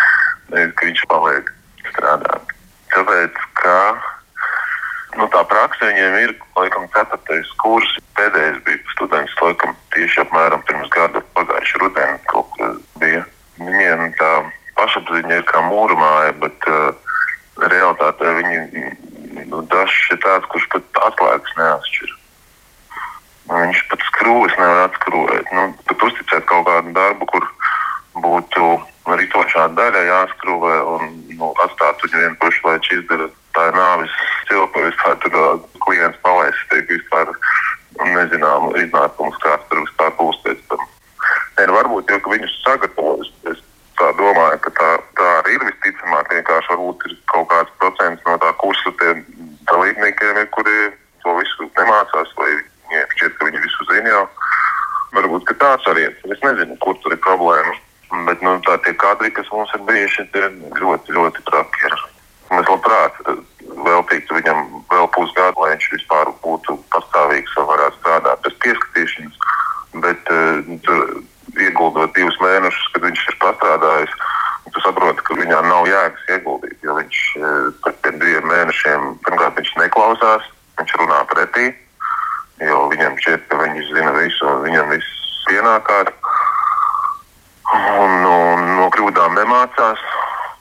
Nevis, ka viņš paliek strādāt. Tāpēc, ka nu, tā praksa viņiem ir, laikam, ceturtais kurs. Pēdējais bija students, laikam, tieši apmēram pirms gada pagājušā rudenī kaut kas bija. Viņiem tā pašapziņa ir kā mūra māja, bet uh, realitātē viņi nu, dažs ir tāds, kurš pat atklājas neatšķir. Viņš pat skrūves nevar atskrūvēt. Nu, pat uzticēt kaut kādu darbu, kur būtu ritošā daļa jāskrūvē un nu, atstāt viņu vienkārši, lai viņš izdara tā ir nāvis cilpa vispār tur klients palaists, tiek vispār nezināmu iznākumus, kāds tur vispār būs pēc tam. Ne, nu, varbūt jau, ka viņus sagatavojas. Es tā domāju, ka tā, tā arī ir visticamāk. Vienkārši varbūt ir kaut kāds procents no tā kursa tiem dalībniekiem, kuri to visu nemācās, vai viņiem šķiet, ka viņi visu zina jau. Varbūt tāds arī ir. Es nezinu, kur tur ir problēma. Bet nu, tā tie kadri, kas mums ir bijuši, ir ļoti, ļoti traki. Mēs labprāt eh, veltītu viņam vēl pusgadu, lai viņš vispār būtu pastāvīgs un varētu strādāt bez pieskatīšanas. Bet uh, tur, ieguldot divus mēnešus, kad viņš ir pastrādājis, tu saproti, ka viņam nav jēgas ieguldīt. Jo viņš uh, pēc tiem diviem mēnešiem pirmkārt viņš neklausās, viņš runā pretī, jo viņam šķiet, ka viņš zina visu un viņam viss pienākās. Un, un no kļūdām nemācās.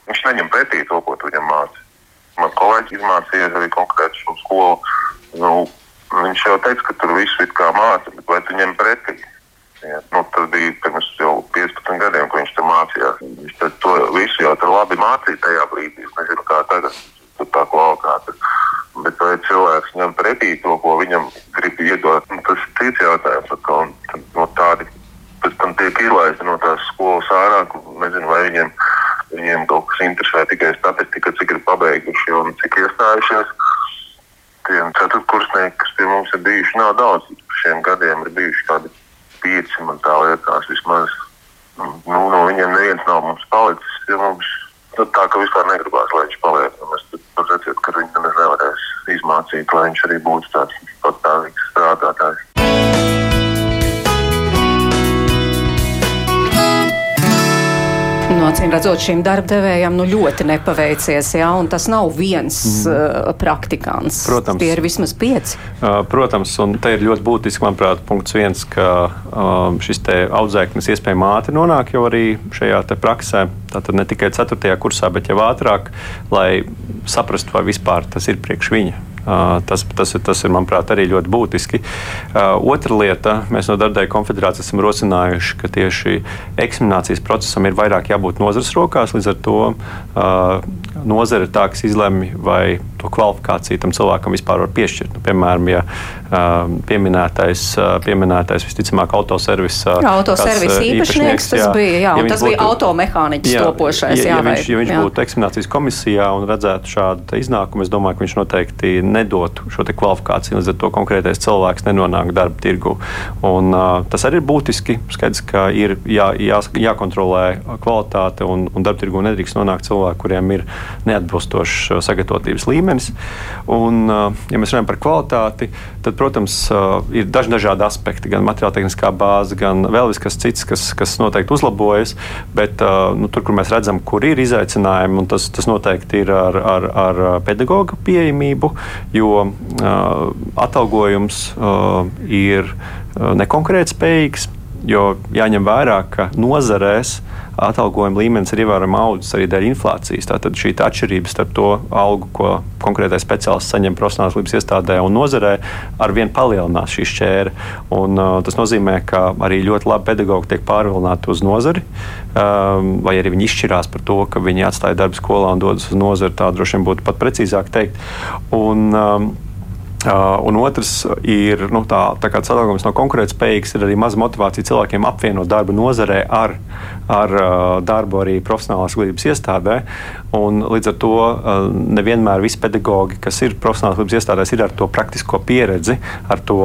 Viņš neņem pretī to, ko tu viņam māci. Man kolēģis izmācīja arī konkrēti šo skolu. Nu, viņš jau teica, ka tur viss ir kā māca, bet vai tu ņem pretī? Ja, nu, tas bija pirms jau 15 gadiem, kad viņš tur mācījās. Viņš to visu jau tur labi mācīja tajā brīdī. Es nezinu, kā tagad tur tā kvalitāte. Bet vai cilvēks ņem pretī to, ko viņam grib iedot, nu, tas ir cits jautājums. Un, no tādi pēc tam tiek izlaisti no tās skolas ārā. Nezinu, vai viņiem Viņiem kaut kas interesē tikai statistika, cik ir pabeiguši un cik iestājušies. Tie ceturtkursnieki, kas pie mums ir bijuši, nav daudz. Redzot, šim darbdevējam nu, ļoti nepaveicies. Jā, tas nav viens mm. uh, praktikants. Protams, tie ir vismaz pieci. Uh, protams, un te ir ļoti būtiski, manuprāt, punkts viens, ka uh, šis audzēknis iespējami ātri nonāk jau arī šajā praksē. Tātad ne tikai 4. kursā, bet jau ātrāk, lai saprastu, vai vispār tas ir priekš viņa. Tas, tas, tas ir, manuprāt, arī ļoti būtiski. Otra lieta, mēs no Darbdevēja konfederācijas esam rosinājuši, ka tieši eksaminācijas procesam ir vairāk jābūt nozares rokās. Līdz ar to nozare ir tā, kas izlemj, vai to kvalifikāciju tam cilvēkam vispār var piešķirt. Nu, piemēram, ja pieminētais, pieminētais visticamāk autoservis. Autoservis īpašnieks tas jā, bija, jā, ja tas būtu, bija automehāniķis jā, topošais. Jā, ja, viņš, ja viņš jā. būtu eksaminācijas komisijā un redzētu šādu iznākumu, es domāju, ka viņš noteikti nedotu šo kvalifikāciju, līdz ar to konkrētais cilvēks nenonāk darba tirgu. Un, uh, tas arī ir būtiski. Skaidrs, ka ir jā, jā, jākontrolē kvalitāte un, un darba tirgu nedrīkst nonākt cilvēki, kuriem ir neatbilstošs sagatavotības līmenis. Un, uh, ja mēs runājam par kvalitāti, tad, protams, ir daži dažādi aspekti, gan materiāla tehniskā bāze, gan vēl kas cits, kas, kas noteikti uzlabojas. Bet nu, tur, kur mēs redzam, kur ir izaicinājumi, tas, tas noteikti ir ar, ar, ar pedagoģa pieejamību, jo atalgojums ir nekonkrētspējīgs. Jo jāņem vērā, ka nozarēs atalgojuma līmenis ir ievērojami audzis arī dēļ inflācijas. Tātad šī atšķirība starp to algu, ko konkrētais speciālists saņem profesionālās līnijas iestādē un nozarē, ar vien palielinās šī šķēra. Un, uh, tas nozīmē, ka arī ļoti labi pedagoģi tiek pārvilināti uz nozari, um, vai arī viņi izšķirās par to, ka viņi atstāja darbu skolā un dodas uz nozari. Tā droši vien būtu pat precīzāk teikt. Un, um, Uh, un otrs ir nu, tā, tā kā cilvēks nav konkurētspējīgs, ir arī maza motivācija cilvēkiem apvienot darbu nozarē ar, ar uh, darbu arī profesionālās izglītības iestādē. Un, līdz ar to uh, nevienmēr visi pedagoģi, kas ir profesionālās izglītības iestādēs, ir ar to praktisko pieredzi, ar, to,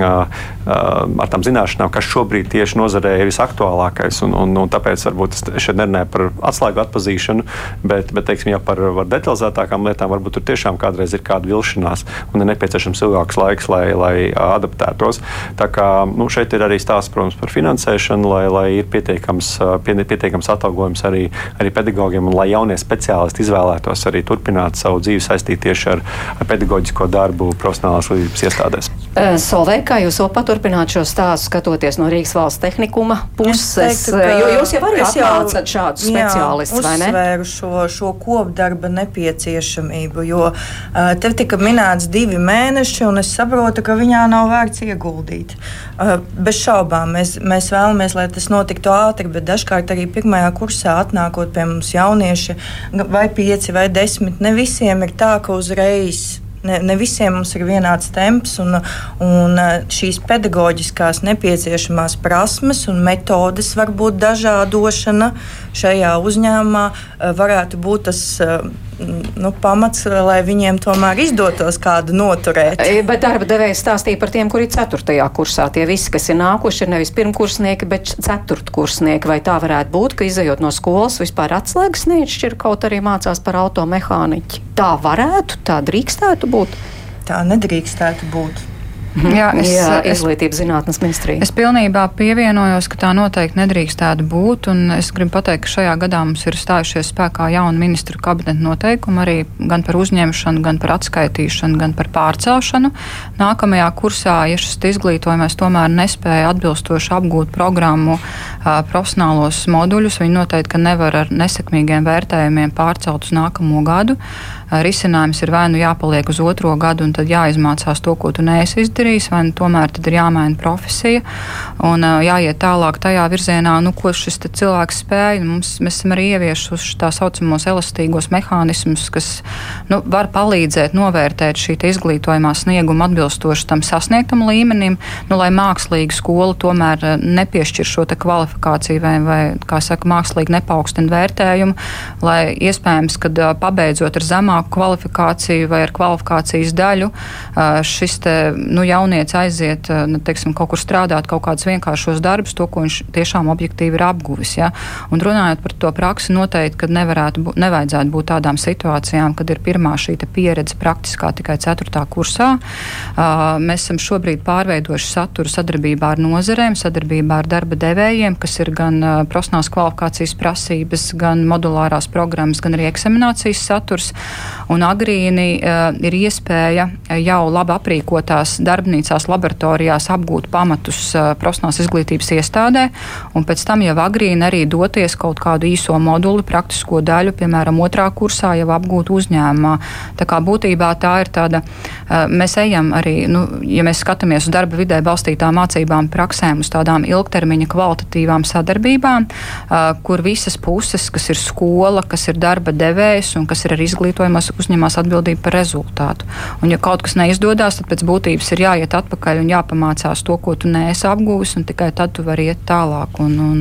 ar tām zināšanām, kas šobrīd tieši nozarē ir visaktuālākais. Un, un, un tāpēc varbūt es šeit nerunāju par atslēgu atpazīšanu, bet, bet teiksim, jau par detalizētākām lietām varbūt tur tiešām kādreiz ir kāda vilšanās un ir nepieciešams ilgāks laiks, lai, lai adaptētos. Tā kā nu, šeit ir arī stāsts protams, par finansēšanu, lai, lai ir pietiekams, pie, pietiekams atalgojums arī, arī pedagogiem un lai jaunie speciālisti izvēlētos arī turpināt savu dzīvi saistīt tieši ar, ar pedagoģisko darbu profesionālās līdzības iestādēs. Solveig, kā jūs vēl paturpināt šo stāstu, skatoties no Rīgas valsts tehnikuma puses, teiktu, jo jūs jau arī apmācat šādus speciālistus, vai ne? Uzsvēru šo, šo kopdarba nepieciešamību, jo uh, tev tika minēts divi mēneši un es saprotu, ka viņā nav vērts ieguldīt. Bez šaubām mēs, mēs vēlamies, lai tas notiktu ātri, bet dažkārt arī pirmajā kursā atnākot pie mums jaunieši, vai pieci vai desmit, ne visiem ir tā, ka uzreiz Ne, ne visiem mums ir vienāds temps, un, un uh, šīs pedagoģiskās nepieciešamās prasmes un metodes var būt dažādošana šajā uzņēmumā, uh, varētu būt tas nu, pamats, lai viņiem tomēr izdotos kādu noturēt. E, bet darba devējs stāstīja par tiem, kuri ir 4. kursā. Tie visi, kas ir nākuši, ir nevis pirmkursnieki, bet ceturtkursnieki. Vai tā varētu būt, ka izējot no skolas vispār atslēgas neizšķir kaut arī mācās par automehāniķi? Tā varētu, tā drīkstētu būt. Tā nedrīkstētu būt. Mhm. Jā, es, Jā, izglītības zinātnes ministrija. Es pilnībā pievienojos, ka tā noteikti nedrīkstētu būt. Es gribu pateikt, ka šajā gadā mums ir stājušies spēkā jauni ministru kabineta noteikumi arī gan par uzņemšanu, gan par atskaitīšanu, gan par pārcelšanu. Nākamajā kursā, ja šis izglītojums tomēr nespēja atbilstoši apgūt programmu profesionālos moduļus, viņi noteikti nevar ar nesekmīgiem vērtējumiem pārcelt uz nākamo gadu risinājums ir vai nu jāpaliek uz otro gadu un tad jāizmācās to, ko tu neesi izdarījis, vai nu tomēr ir jāmaina profesija un jāiet tālāk tajā virzienā, nu, ko šis cilvēks spēja. Mums, mēs esam arī ieviesuši tā saucamos elastīgos mehānismus, kas nu, var palīdzēt novērtēt šī izglītojumā snieguma atbilstoši tam sasniegtam līmenim, nu, lai mākslīgi skola tomēr nepiešķir šo kvalifikāciju vai, vai kā saka, mākslīgi nepaukstina vērtējumu, lai iespējams, kad pabeidzot ar zemāku kvalifikāciju vai ar kvalifikācijas daļu šis te, nu, jaunietis aiziet nu, teiksim, kaut kur strādāt, kaut kādus vienkāršos darbus, to, ko viņš tiešām objektīvi ir apguvis. Ja? Un runājot par to praksi, noteikti, ka nevarētu nevajadzētu būt tādām situācijām, kad ir pirmā šī pieredze praktiskā tikai 4. kursā. Mēs esam šobrīd pārveidojuši saturu sadarbībā ar nozarēm, sadarbībā ar darba devējiem, kas ir gan profesionālās kvalifikācijas prasības, gan modulārās programmas, gan arī eksaminācijas saturs. Un agrīni uh, ir iespēja jau labi aprīkotās darbnīcās, laboratorijās apgūt pamatus uh, profesionālās izglītības iestādē, un pēc tam jau agrīni arī doties kaut kādu īso moduli, praktisko daļu, piemēram, otrā kursā jau apgūt uzņēmumā. Tā kā būtībā tā ir tāda mēs ejam arī, nu, ja mēs skatāmies uz darba vidē balstītām mācībām, praksēm, uz tādām ilgtermiņa kvalitatīvām sadarbībām, kur visas puses, kas ir skola, kas ir darba devējs un kas ir arī izglītojumos, uzņemās atbildību par rezultātu. Un, ja kaut kas neizdodas, tad pēc būtības ir jāiet atpakaļ un jāpamācās to, ko tu neesi apguvis, un tikai tad tu vari iet tālāk. Un, un,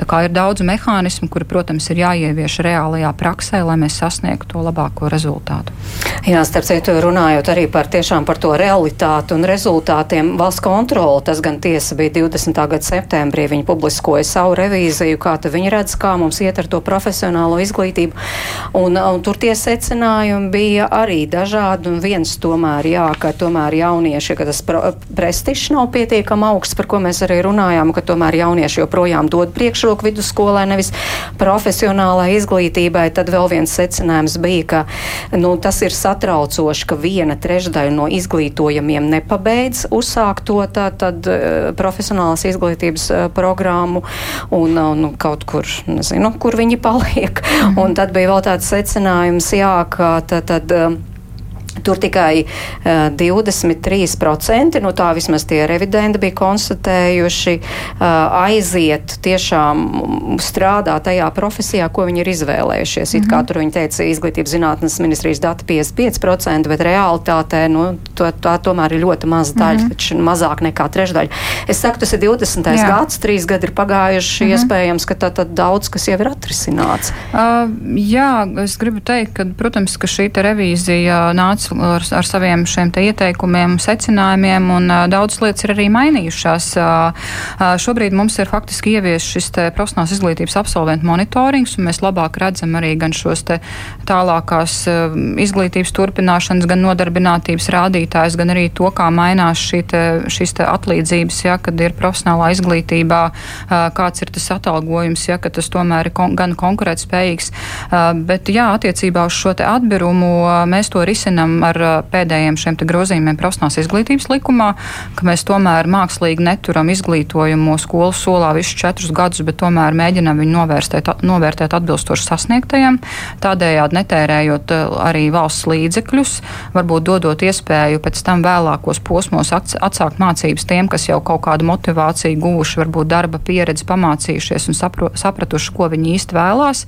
tā kā ir daudz mehānismu, kuri, protams, ir jāievieš reālajā praksē, lai mēs sasniegtu to labāko rezultātu. Jā, starp citu, runājot arī par tiešām par to realitāti un rezultātiem, valsts kontrole, tas gan tiesa bija 20. gada septembrī, viņi publiskoja savu revīziju, kā viņi redz, kā mums iet ar to profesionālo izglītību. Un, un tur tie secinājumi bija arī dažādi, un viens tomēr, jā, ka tomēr jaunieši, ka tas prestižs nav pietiekami augsts, par ko mēs arī runājām, ka tomēr jaunieši joprojām dod priekšroku vidusskolai, nevis profesionālai izglītībai. Tad vēl viens secinājums bija, ka nu, tas ir satraucoši, ka viena trešdaļa no izglītojamiem nepabeidz uzsākt to tā, tad, uh, profesionālās izglītības uh, programmu un uh, nu, kaut kur, nezinu, kur viņi paliek. Mm -hmm. Un tad bija vēl tāds secinājums, jā, ka tad. tad Tur tikai uh, 23%, nu tā vismaz tie revidenti bija konstatējuši, uh, aiziet tiešām strādāt tajā profesijā, ko viņi ir izvēlējušies. Mm -hmm. It kā mhm. tur viņi teica, izglītības zinātnes ministrijas dati 55%, bet realitātē nu, to, tā tomēr ir ļoti maza daļa, mm -hmm. mazāk nekā trešdaļa. Es saku, tas ir 20. Jā. gads, trīs gadi ir pagājuši, mm -hmm. iespējams, ka tad, tad daudz kas jau ir atrisināts. Uh, jā, es gribu teikt, ka, protams, ka šī revīzija nāca ar, ar saviem šiem ieteikumiem, secinājumiem, un uh, daudz lietas ir arī mainījušās. Šobrīd mums ir faktiski ievies šis profesionāls izglītības absolventu monitorings, un mēs labāk redzam arī gan šos tālākās izglītības turpināšanas, gan nodarbinātības rādītājus, gan arī to, kā mainās šī te, šīs te atlīdzības, ja, kad ir profesionālā izglītībā, kāds ir tas atalgojums, ja, ka tas tomēr ir kon gan konkurētspējīgs. Bet jā, attiecībā uz šo atbirumu mēs to risinam ar pēdējiem šiem grozījumiem profesionālās izglītības likumā, ka mēs tomēr mākslīgi neturam izglītojumu skolu solā visus četrus gadus, bet tomēr mēģinam viņu novērstēt, novērtēt atbilstoši sasniegtajam, tādējādi netērējot arī valsts līdzekļus, varbūt dodot iespēju pēc tam vēlākos posmos atsākt mācības tiem, kas jau kaut kādu motivāciju guvuši, varbūt darba pieredzi pamācījušies un sapro, sapratuši, ko viņi īsti vēlās.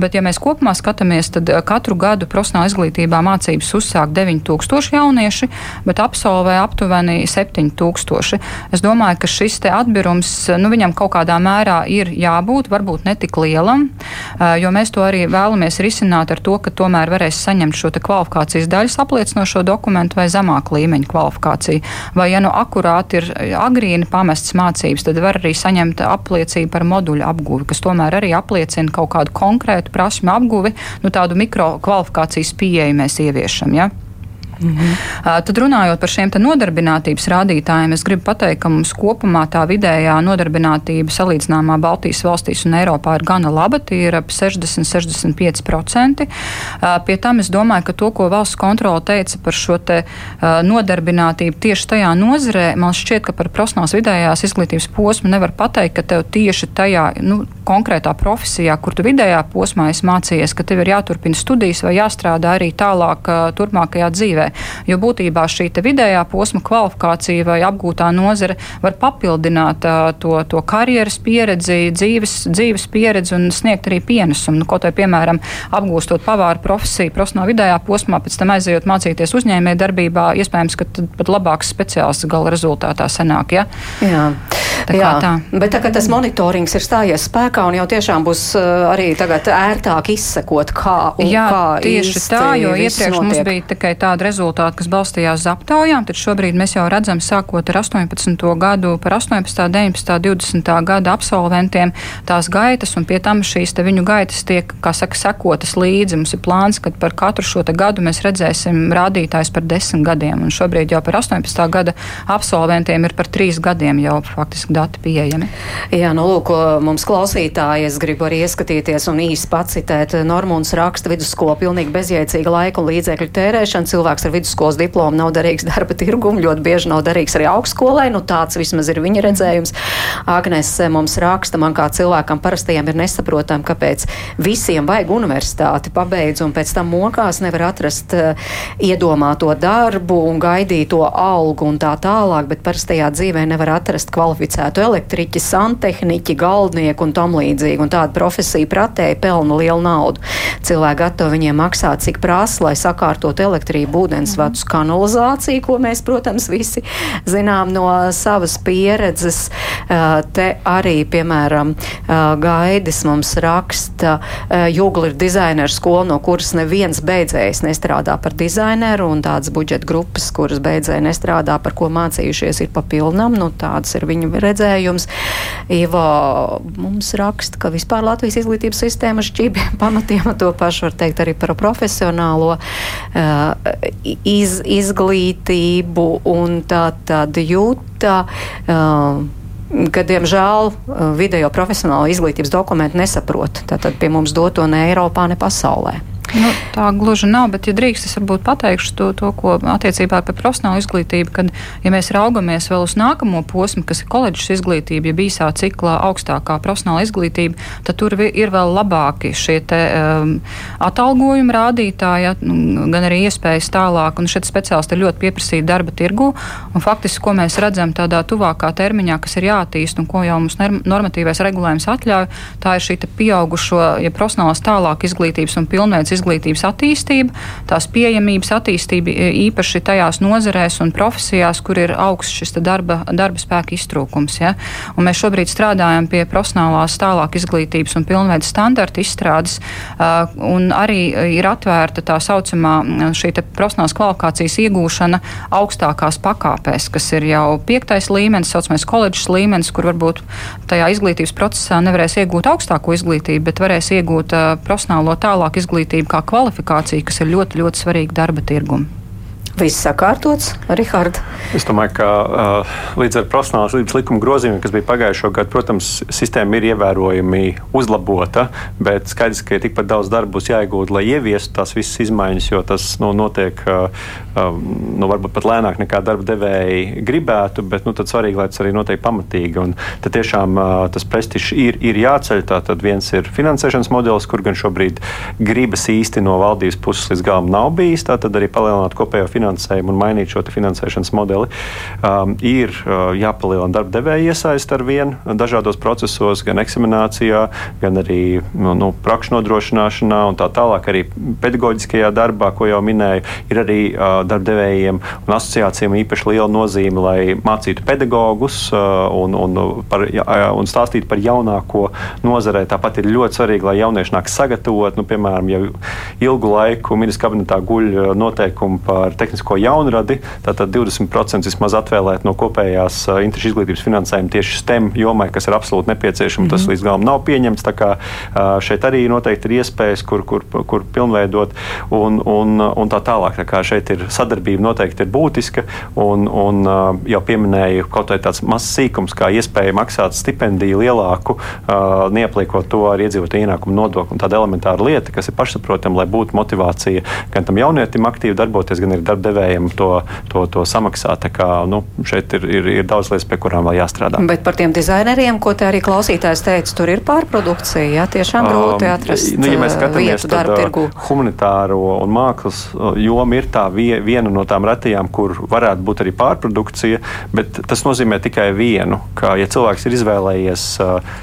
Bet, ja mēs kopumā skatāmies, tad katru gadu profesionāla izglītībā mācības uzsāk vairāk 9000 jaunieši, bet absolvē aptuveni 7000. Es domāju, ka šis atbirums nu, viņam kaut kādā mērā ir jābūt, varbūt ne tik lielam, jo mēs to arī vēlamies risināt ar to, ka tomēr varēs saņemt šo kvalifikācijas daļas apliecinošo dokumentu vai zemāku līmeņu kvalifikāciju. Vai, ja nu akurāti ir agrīni pamestas mācības, tad var arī saņemt apliecību par moduļu apguvi, kas tomēr arī apliecina kaut kādu konkrētu prasmu apguvi, nu tādu mikrokvalifikācijas pieeju mēs ieviešam. Ja? Mm -hmm. Tad runājot par šiem nodarbinātības rādītājiem, es gribu pateikt, ka mums kopumā tā vidējā nodarbinātība salīdzināmā Baltijas valstīs un Eiropā ir gana laba, tie ir ap 60-65%. Pie tam es domāju, ka to, ko valsts kontrola teica par šo te nodarbinātību tieši tajā nozarē, man šķiet, ka par profesionāls vidējās izglītības posmu nevar pateikt, ka tev tieši tajā nu, konkrētā profesijā, kur tu vidējā posmā esi mācījies, ka tev ir jāturpina studijas vai jāstrādā arī tālāk turpmākajā dzīvē. Jo būtībā šī vidējā posma kvalifikācija vai apgūtā nozare var papildināt uh, to, to karjeras pieredzi, dzīves, dzīves pieredzi un sniegt arī pienesumu. Nu, kaut vai, piemēram, apgūstot pavāru profesiju, profesionālā vidējā posmā, pēc tam aizejot mācīties uzņēmē darbībā, iespējams, ka pat labāks speciālists gala rezultātā sanāk. Ja? Jā. Tā Jā, tā. Bet tā, tas monitorings ir stājies spēkā un jau tiešām būs uh, arī tagad ērtāk izsekot, kā un Jā, kā tieši tā, jo iepriekš notiek. mums bija tikai tāda rezultāti, kas balstījās uz aptaujām, tad šobrīd mēs jau redzam, sākot ar 18. gadu, par 18., 19., 20. gada absolventiem tās gaitas, un pie tam šīs viņu gaitas tiek, kā saka, sekotas līdzi. Mums ir plāns, ka par katru šo gadu mēs redzēsim rādītājs par desmit gadiem, un šobrīd jau par 18. gada absolventiem ir par trīs gadiem jau faktiski dati pieejami. Jā, nu lūk, mums klausīt klausītāji, es gribu arī ieskatīties un īsi pacitēt. Normūns raksta vidusskola pilnīgi bezjēdzīga laika un līdzekļu tērēšana. Cilvēks ar vidusskolas diplomu nav derīgs *laughs* darba tirgumu, ļoti bieži nav derīgs arī augstskolai. Nu, tāds vismaz ir viņa redzējums. Agnes mums raksta, man kā cilvēkam parastajam ir nesaprotami, kāpēc visiem vajag universitāti pabeidz un pēc tam mokās nevar atrast uh, iedomāto darbu un gaidīto algu un tā tālāk, bet parastajā dzīvē nevar atrast kvalificētu elektriķi, santehniķi, galdnieku un tam līdzīgi. Un tāda profesija pratēji pelna lielu naudu. Cilvēki gatavi viņiem maksāt, cik prasa, lai sakārtot elektrību, ūdensvadus, kanalizāciju, ko mēs, protams, visi zinām no savas pieredzes. Te arī, piemēram, Gaidis mums raksta, Jūgla ir dizainera skola, no kuras neviens beidzējs nestrādā par dizaineru, un tādas budžeta grupas, kuras beidzēji nestrādā, par ko mācījušies, ir papilnam. Nu, tāds ir viņa redzējums. Ivo mums raksta, ka vispār Latvijas izglītības sistēma šķībiem *laughs* pamatiem to pašu var teikt arī par profesionālo uh, iz, izglītību un tā tad jūta. Uh, ka, diemžēl, video profesionāla izglītības dokumenti nesaprot. Tātad pie mums doto ne Eiropā, ne pasaulē. Nu, tā gluži nav, bet, ja drīkst, es varbūt pateikšu to, to ko attiecībā par profesionālu izglītību, kad, ja mēs raugamies vēl uz nākamo posmu, kas ir koledžas izglītība, ja īsā ciklā augstākā profesionāla izglītība, tad tur ir vēl labāki šie te, um, atalgojuma rādītāji, ja, nu, gan arī iespējas tālāk, un šeit speciālisti ir ļoti pieprasīti darba tirgu, un faktiski, ko mēs redzam tādā tuvākā termiņā, kas ir jātīst un ko jau mums normatīvais regulējums atļauj, tā ir šī pieaugušo, ja profesionālās tālāk izglītības un pilnveids izglītības attīstība, tās pieejamības attīstība e, īpaši tajās nozarēs un profesijās, kur ir augsts šis darba, darba spēka iztrūkums. Ja? Un mēs šobrīd strādājam pie profesionālās tālāk izglītības un pilnveidu standarta izstrādes, un arī ir atvērta tā saucamā šī profesionālās kvalifikācijas iegūšana augstākās pakāpēs, kas ir jau piektais līmenis, saucamais koledžas līmenis, kur varbūt tajā izglītības procesā nevarēs iegūt augstāko izglītību, bet varēs iegūt uh, profesionālo tālāk izglītību kā kvalifikācija, kas ir ļoti, ļoti svarīga darba tirgumam. Viss sakārtots, Rihards. Es domāju, ka uh, līdz ar profesionālās līdzības likuma grozījumiem, kas bija pagājušo gadu, protams, sistēma ir ievērojami uzlabota, bet skaidrs, ka ir tikpat daudz darba būs jāiegūt, lai ieviestu tās visas izmaiņas, jo tas nu, notiek uh, nu, varbūt pat lēnāk nekā darba devēji gribētu, bet nu, svarīgi, lai tas arī notiek pamatīgi. Un tad tiešām uh, tas prestižs ir, ir jāceļ. Tātad viens ir finansēšanas modelis, kur gan šobrīd gribas īsti no valdības puses līdz galam nav bijis, tātad arī palielināt kopējo finansējumu finansējumu un mainīt šo finansēšanas modeli. Um, ir uh, jāpalielina darba devēja iesaist ar vienu dažādos procesos, gan eksaminācijā, gan arī nu, nu prakšu nodrošināšanā un tā tālāk. Arī pedagoģiskajā darbā, ko jau minēju, ir arī uh, darba devējiem un asociācijām īpaši liela nozīme, lai mācītu pedagogus uh, un, un, par, uh, un stāstītu par jaunāko nozarē. Tāpat ir ļoti svarīgi, lai jaunieši nāk sagatavot, nu, piemēram, jau ilgu laiku ministra kabinetā guļ uh, noteikumi par tehnisko tehnisko jaunradi, tātad 20% vismaz atvēlēt no kopējās interešu izglītības finansējuma tieši STEM jomai, kas ir absolūti nepieciešama. Mm -hmm. Tas mhm. līdz galam nav pieņemts. Tā kā šeit arī noteikti ir iespējas, kur, kur, kur pilnveidot un, un, un tā tālāk. Tā kā šeit ir sadarbība noteikti ir būtiska un, un jau pieminēju kaut vai tāds mazs sīkums, kā iespēja maksāt stipendiju lielāku, neapliekot to ar iedzīvotāju ienākumu nodokli. Tāda elementāra lieta, kas ir pašsaprotama, lai būtu motivācija gan tam jaunietim aktīvi darboties, gan arī darba devējiem to, to, to samaksāt. Kā, nu, šeit ir, ir, ir daudz lietas, pie kurām vēl jāstrādā. Bet par tiem dizaineriem, ko te arī klausītājs teica, tur ir pārprodukcija. Jā, tiešām grūti um, atrast um, nu, ja mēs uh, skatāmies uz darba uh, tirgu. Humanitāro un mākslas uh, joma ir tā vie, viena no tām retajām, kur varētu būt arī pārprodukcija, bet tas nozīmē tikai vienu, ka ja cilvēks ir izvēlējies uh,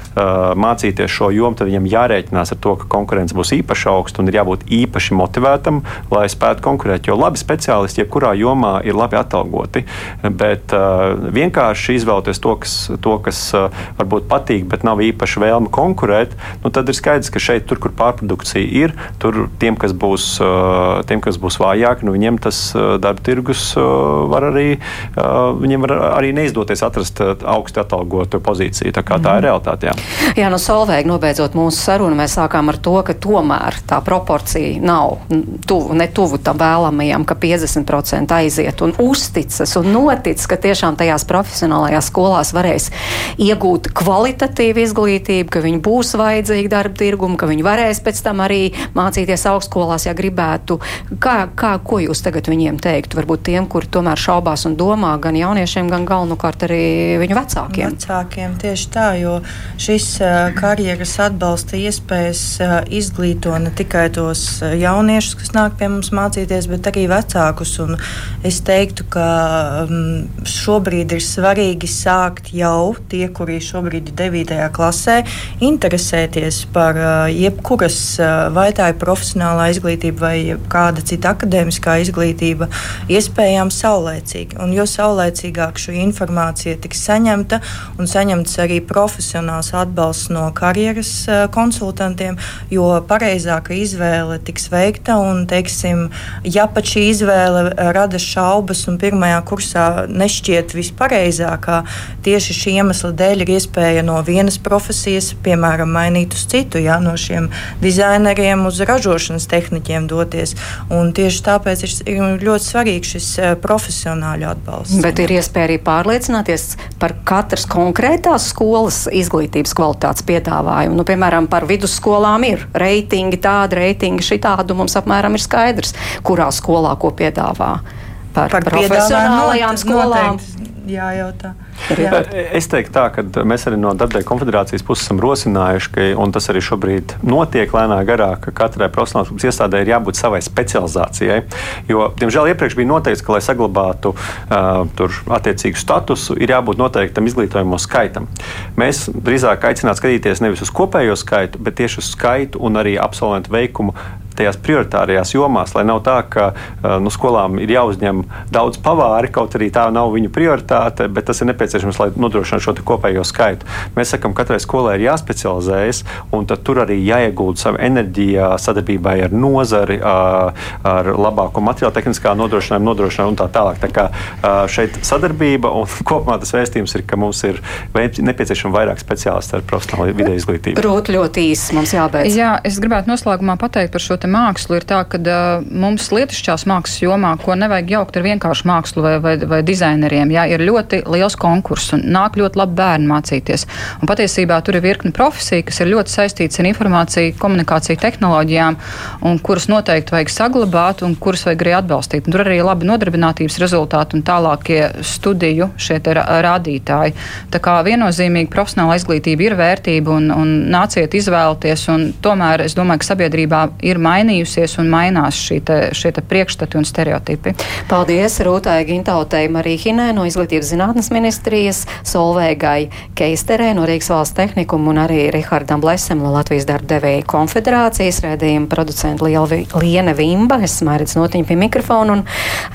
mācīties šo jomu, tad viņam jārēķinās ar to, ka konkurence būs īpaši augsta un ir jābūt īpaši motivētam, lai spētu konkurēt. Jo labi speciālisti jebkurā jomā ir labi atalgoti, bet uh, vienkārši izvēlēties to, kas, to, kas uh, varbūt patīk, bet nav īpaši vēlme konkurēt, nu, tad ir skaidrs, ka šeit, tur, kur pārprodukcija ir, tur tiem, kas būs, uh, tiem, kas būs vājāki, nu, viņiem tas darba tirgus var arī, viņiem var arī neizdoties atrast augstu atalgotu pozīciju. Tā, kā, tā ir mhm. realitāte. Jā. Jā, nu, Solveig, nobeidzot mūsu sarunu, mēs sākām ar to, ka tomēr tā proporcija nav tuvu, ne tuvu tam vēlamajam, ka 50 80% aiziet un uzticas un notic, ka tiešām tajās profesionālajās skolās varēs iegūt kvalitatīvu izglītību, ka viņi būs vajadzīgi darba tirgumu, ka viņi varēs pēc tam arī mācīties augstskolās, ja gribētu. Kā, kā, ko jūs tagad viņiem teiktu? Varbūt tiem, kuri tomēr šaubās un domā gan jauniešiem, gan galvenokārt arī viņu vecākiem. Vecākiem tieši tā, jo šis karjeras atbalsta iespējas izglīto ne tikai tos jauniešus, kas nāk pie mums mācīties, bet arī vecākus. Un es teiktu, ka šobrīd ir svarīgi sākt jau tie, kuri šobrīd ir 9. klasē, interesēties par jebkuras, vai tā ir profesionālā izglītība vai kāda cita akadēmiskā izglītība, iespējams saulēcīgi. Un jo saulēcīgāk šī informācija tiks saņemta un saņemts arī profesionāls atbalsts no karjeras konsultantiem, jo pareizāka izvēle tiks veikta. Un, teiksim, ja pat šī izvēle rada šaubas un pirmajā kursā nešķiet vispareizākā, tieši šī iemesla dēļ ir iespēja no vienas profesijas, piemēram, mainīt uz citu, ja, no šiem dizaineriem uz ražošanas tehniķiem doties. Un tieši tāpēc ir ļoti svarīgs šis profesionāļu atbalsts. Bet ir iespēja arī pārliecināties par katras konkrētās skolas izglītības kvalitātes piedāvājumu. Nu, piemēram, par vidusskolām ir reitingi tādi, reitingi šitādi, un mums apmēram ir skaidrs, kurā skolā ko piedāvā. Par, par profesionālajām skolām. Noteikti jājautā. Jā. Es teiktu, tā, ka mēs arī no Darbdevēja konfederācijas puses esam rosinājuši, ka, un tas arī šobrīd notiek lēnā garā, ka katrai profesionālās iestādē ir jābūt savai specializācijai. Jo, diemžēl, iepriekš bija noteikts, ka, lai saglabātu uh, attiecīgu statusu, ir jābūt noteiktam izglītojamo skaitam. Mēs drīzāk aicinātu skatīties nevis uz kopējo skaitu, bet tieši uz skaitu un arī absolventu veikumu tajās prioritārajās jomās, lai nav tā, ka nu, skolām ir jāuzņem daudz pavāri, kaut arī tā nav viņu prioritāte, bet tas ir nepieciešams nepieciešams, lai nodrošinātu šo kopējo skaitu. Mēs sakām, ka katrai skolai ir jāspecializējas, un tur arī jāiegūda sava enerģija sadarbībai ar nozari, ar labāko materiālu, tehniskā nodrošinājumu, nodrošinājumu un tā tālāk. Tā kā šeit sadarbība un *laughs* kopumā tas vēstījums ir, ka mums ir nepieciešama vairāk speciālistu ar profesionālu video izglītību. Rūt ļoti īsi mums jābeidz. Jā, es gribētu noslēgumā pateikt par šo mākslu. Ir tā, ka uh, mums lietišķās mākslas jomā, ko nevajag jaukt ar vienkāršu mākslu vai, vai, vai dizaineriem, jā, ir ļoti liels konkurss konkurss un nāk ļoti labi bērni mācīties. Un patiesībā tur ir virkni profesija, kas ir ļoti saistīts ar informāciju, komunikāciju tehnoloģijām, un kuras noteikti vajag saglabāt un kuras vajag arī atbalstīt. Un tur arī ir labi nodarbinātības rezultāti un tālākie studiju šie rādītāji. Tā kā viennozīmīgi profesionāla izglītība ir vērtība un, un nāciet izvēlēties, un tomēr es domāju, ka sabiedrībā ir mainījusies un mainās šī te, šie te priekšstati un stereotipi. Paldies Rūtai Gintautei Marīhinē no Izglītības zinātnes ministra ministrijas, Solveigai Keisterē no Rīgas valsts tehnikuma un arī Rihardam Blesem no Latvijas darba devēja konfederācijas rēdījuma producenta Liena Vimba. Es mērķis notiņu pie mikrofona un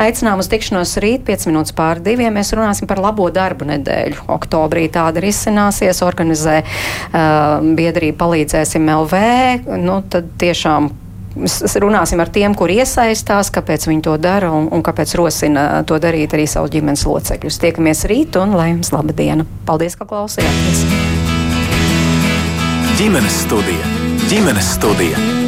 aicinām uz tikšanos rīt 5 minūtes pār diviem. Mēs runāsim par labo darbu nedēļu. Oktobrī tāda ir izcināsies, organizē uh, biedrība palīdzēsim LV. Nu, tad tiešām runāsim ar tiem, kur iesaistās, kāpēc viņi to dara un, un kāpēc rosina to darīt arī savu ģimenes locekļus. Tiekamies rīt un lai jums laba diena. Paldies, ka klausījāties! Ģimenes studija. Ģimenes studija.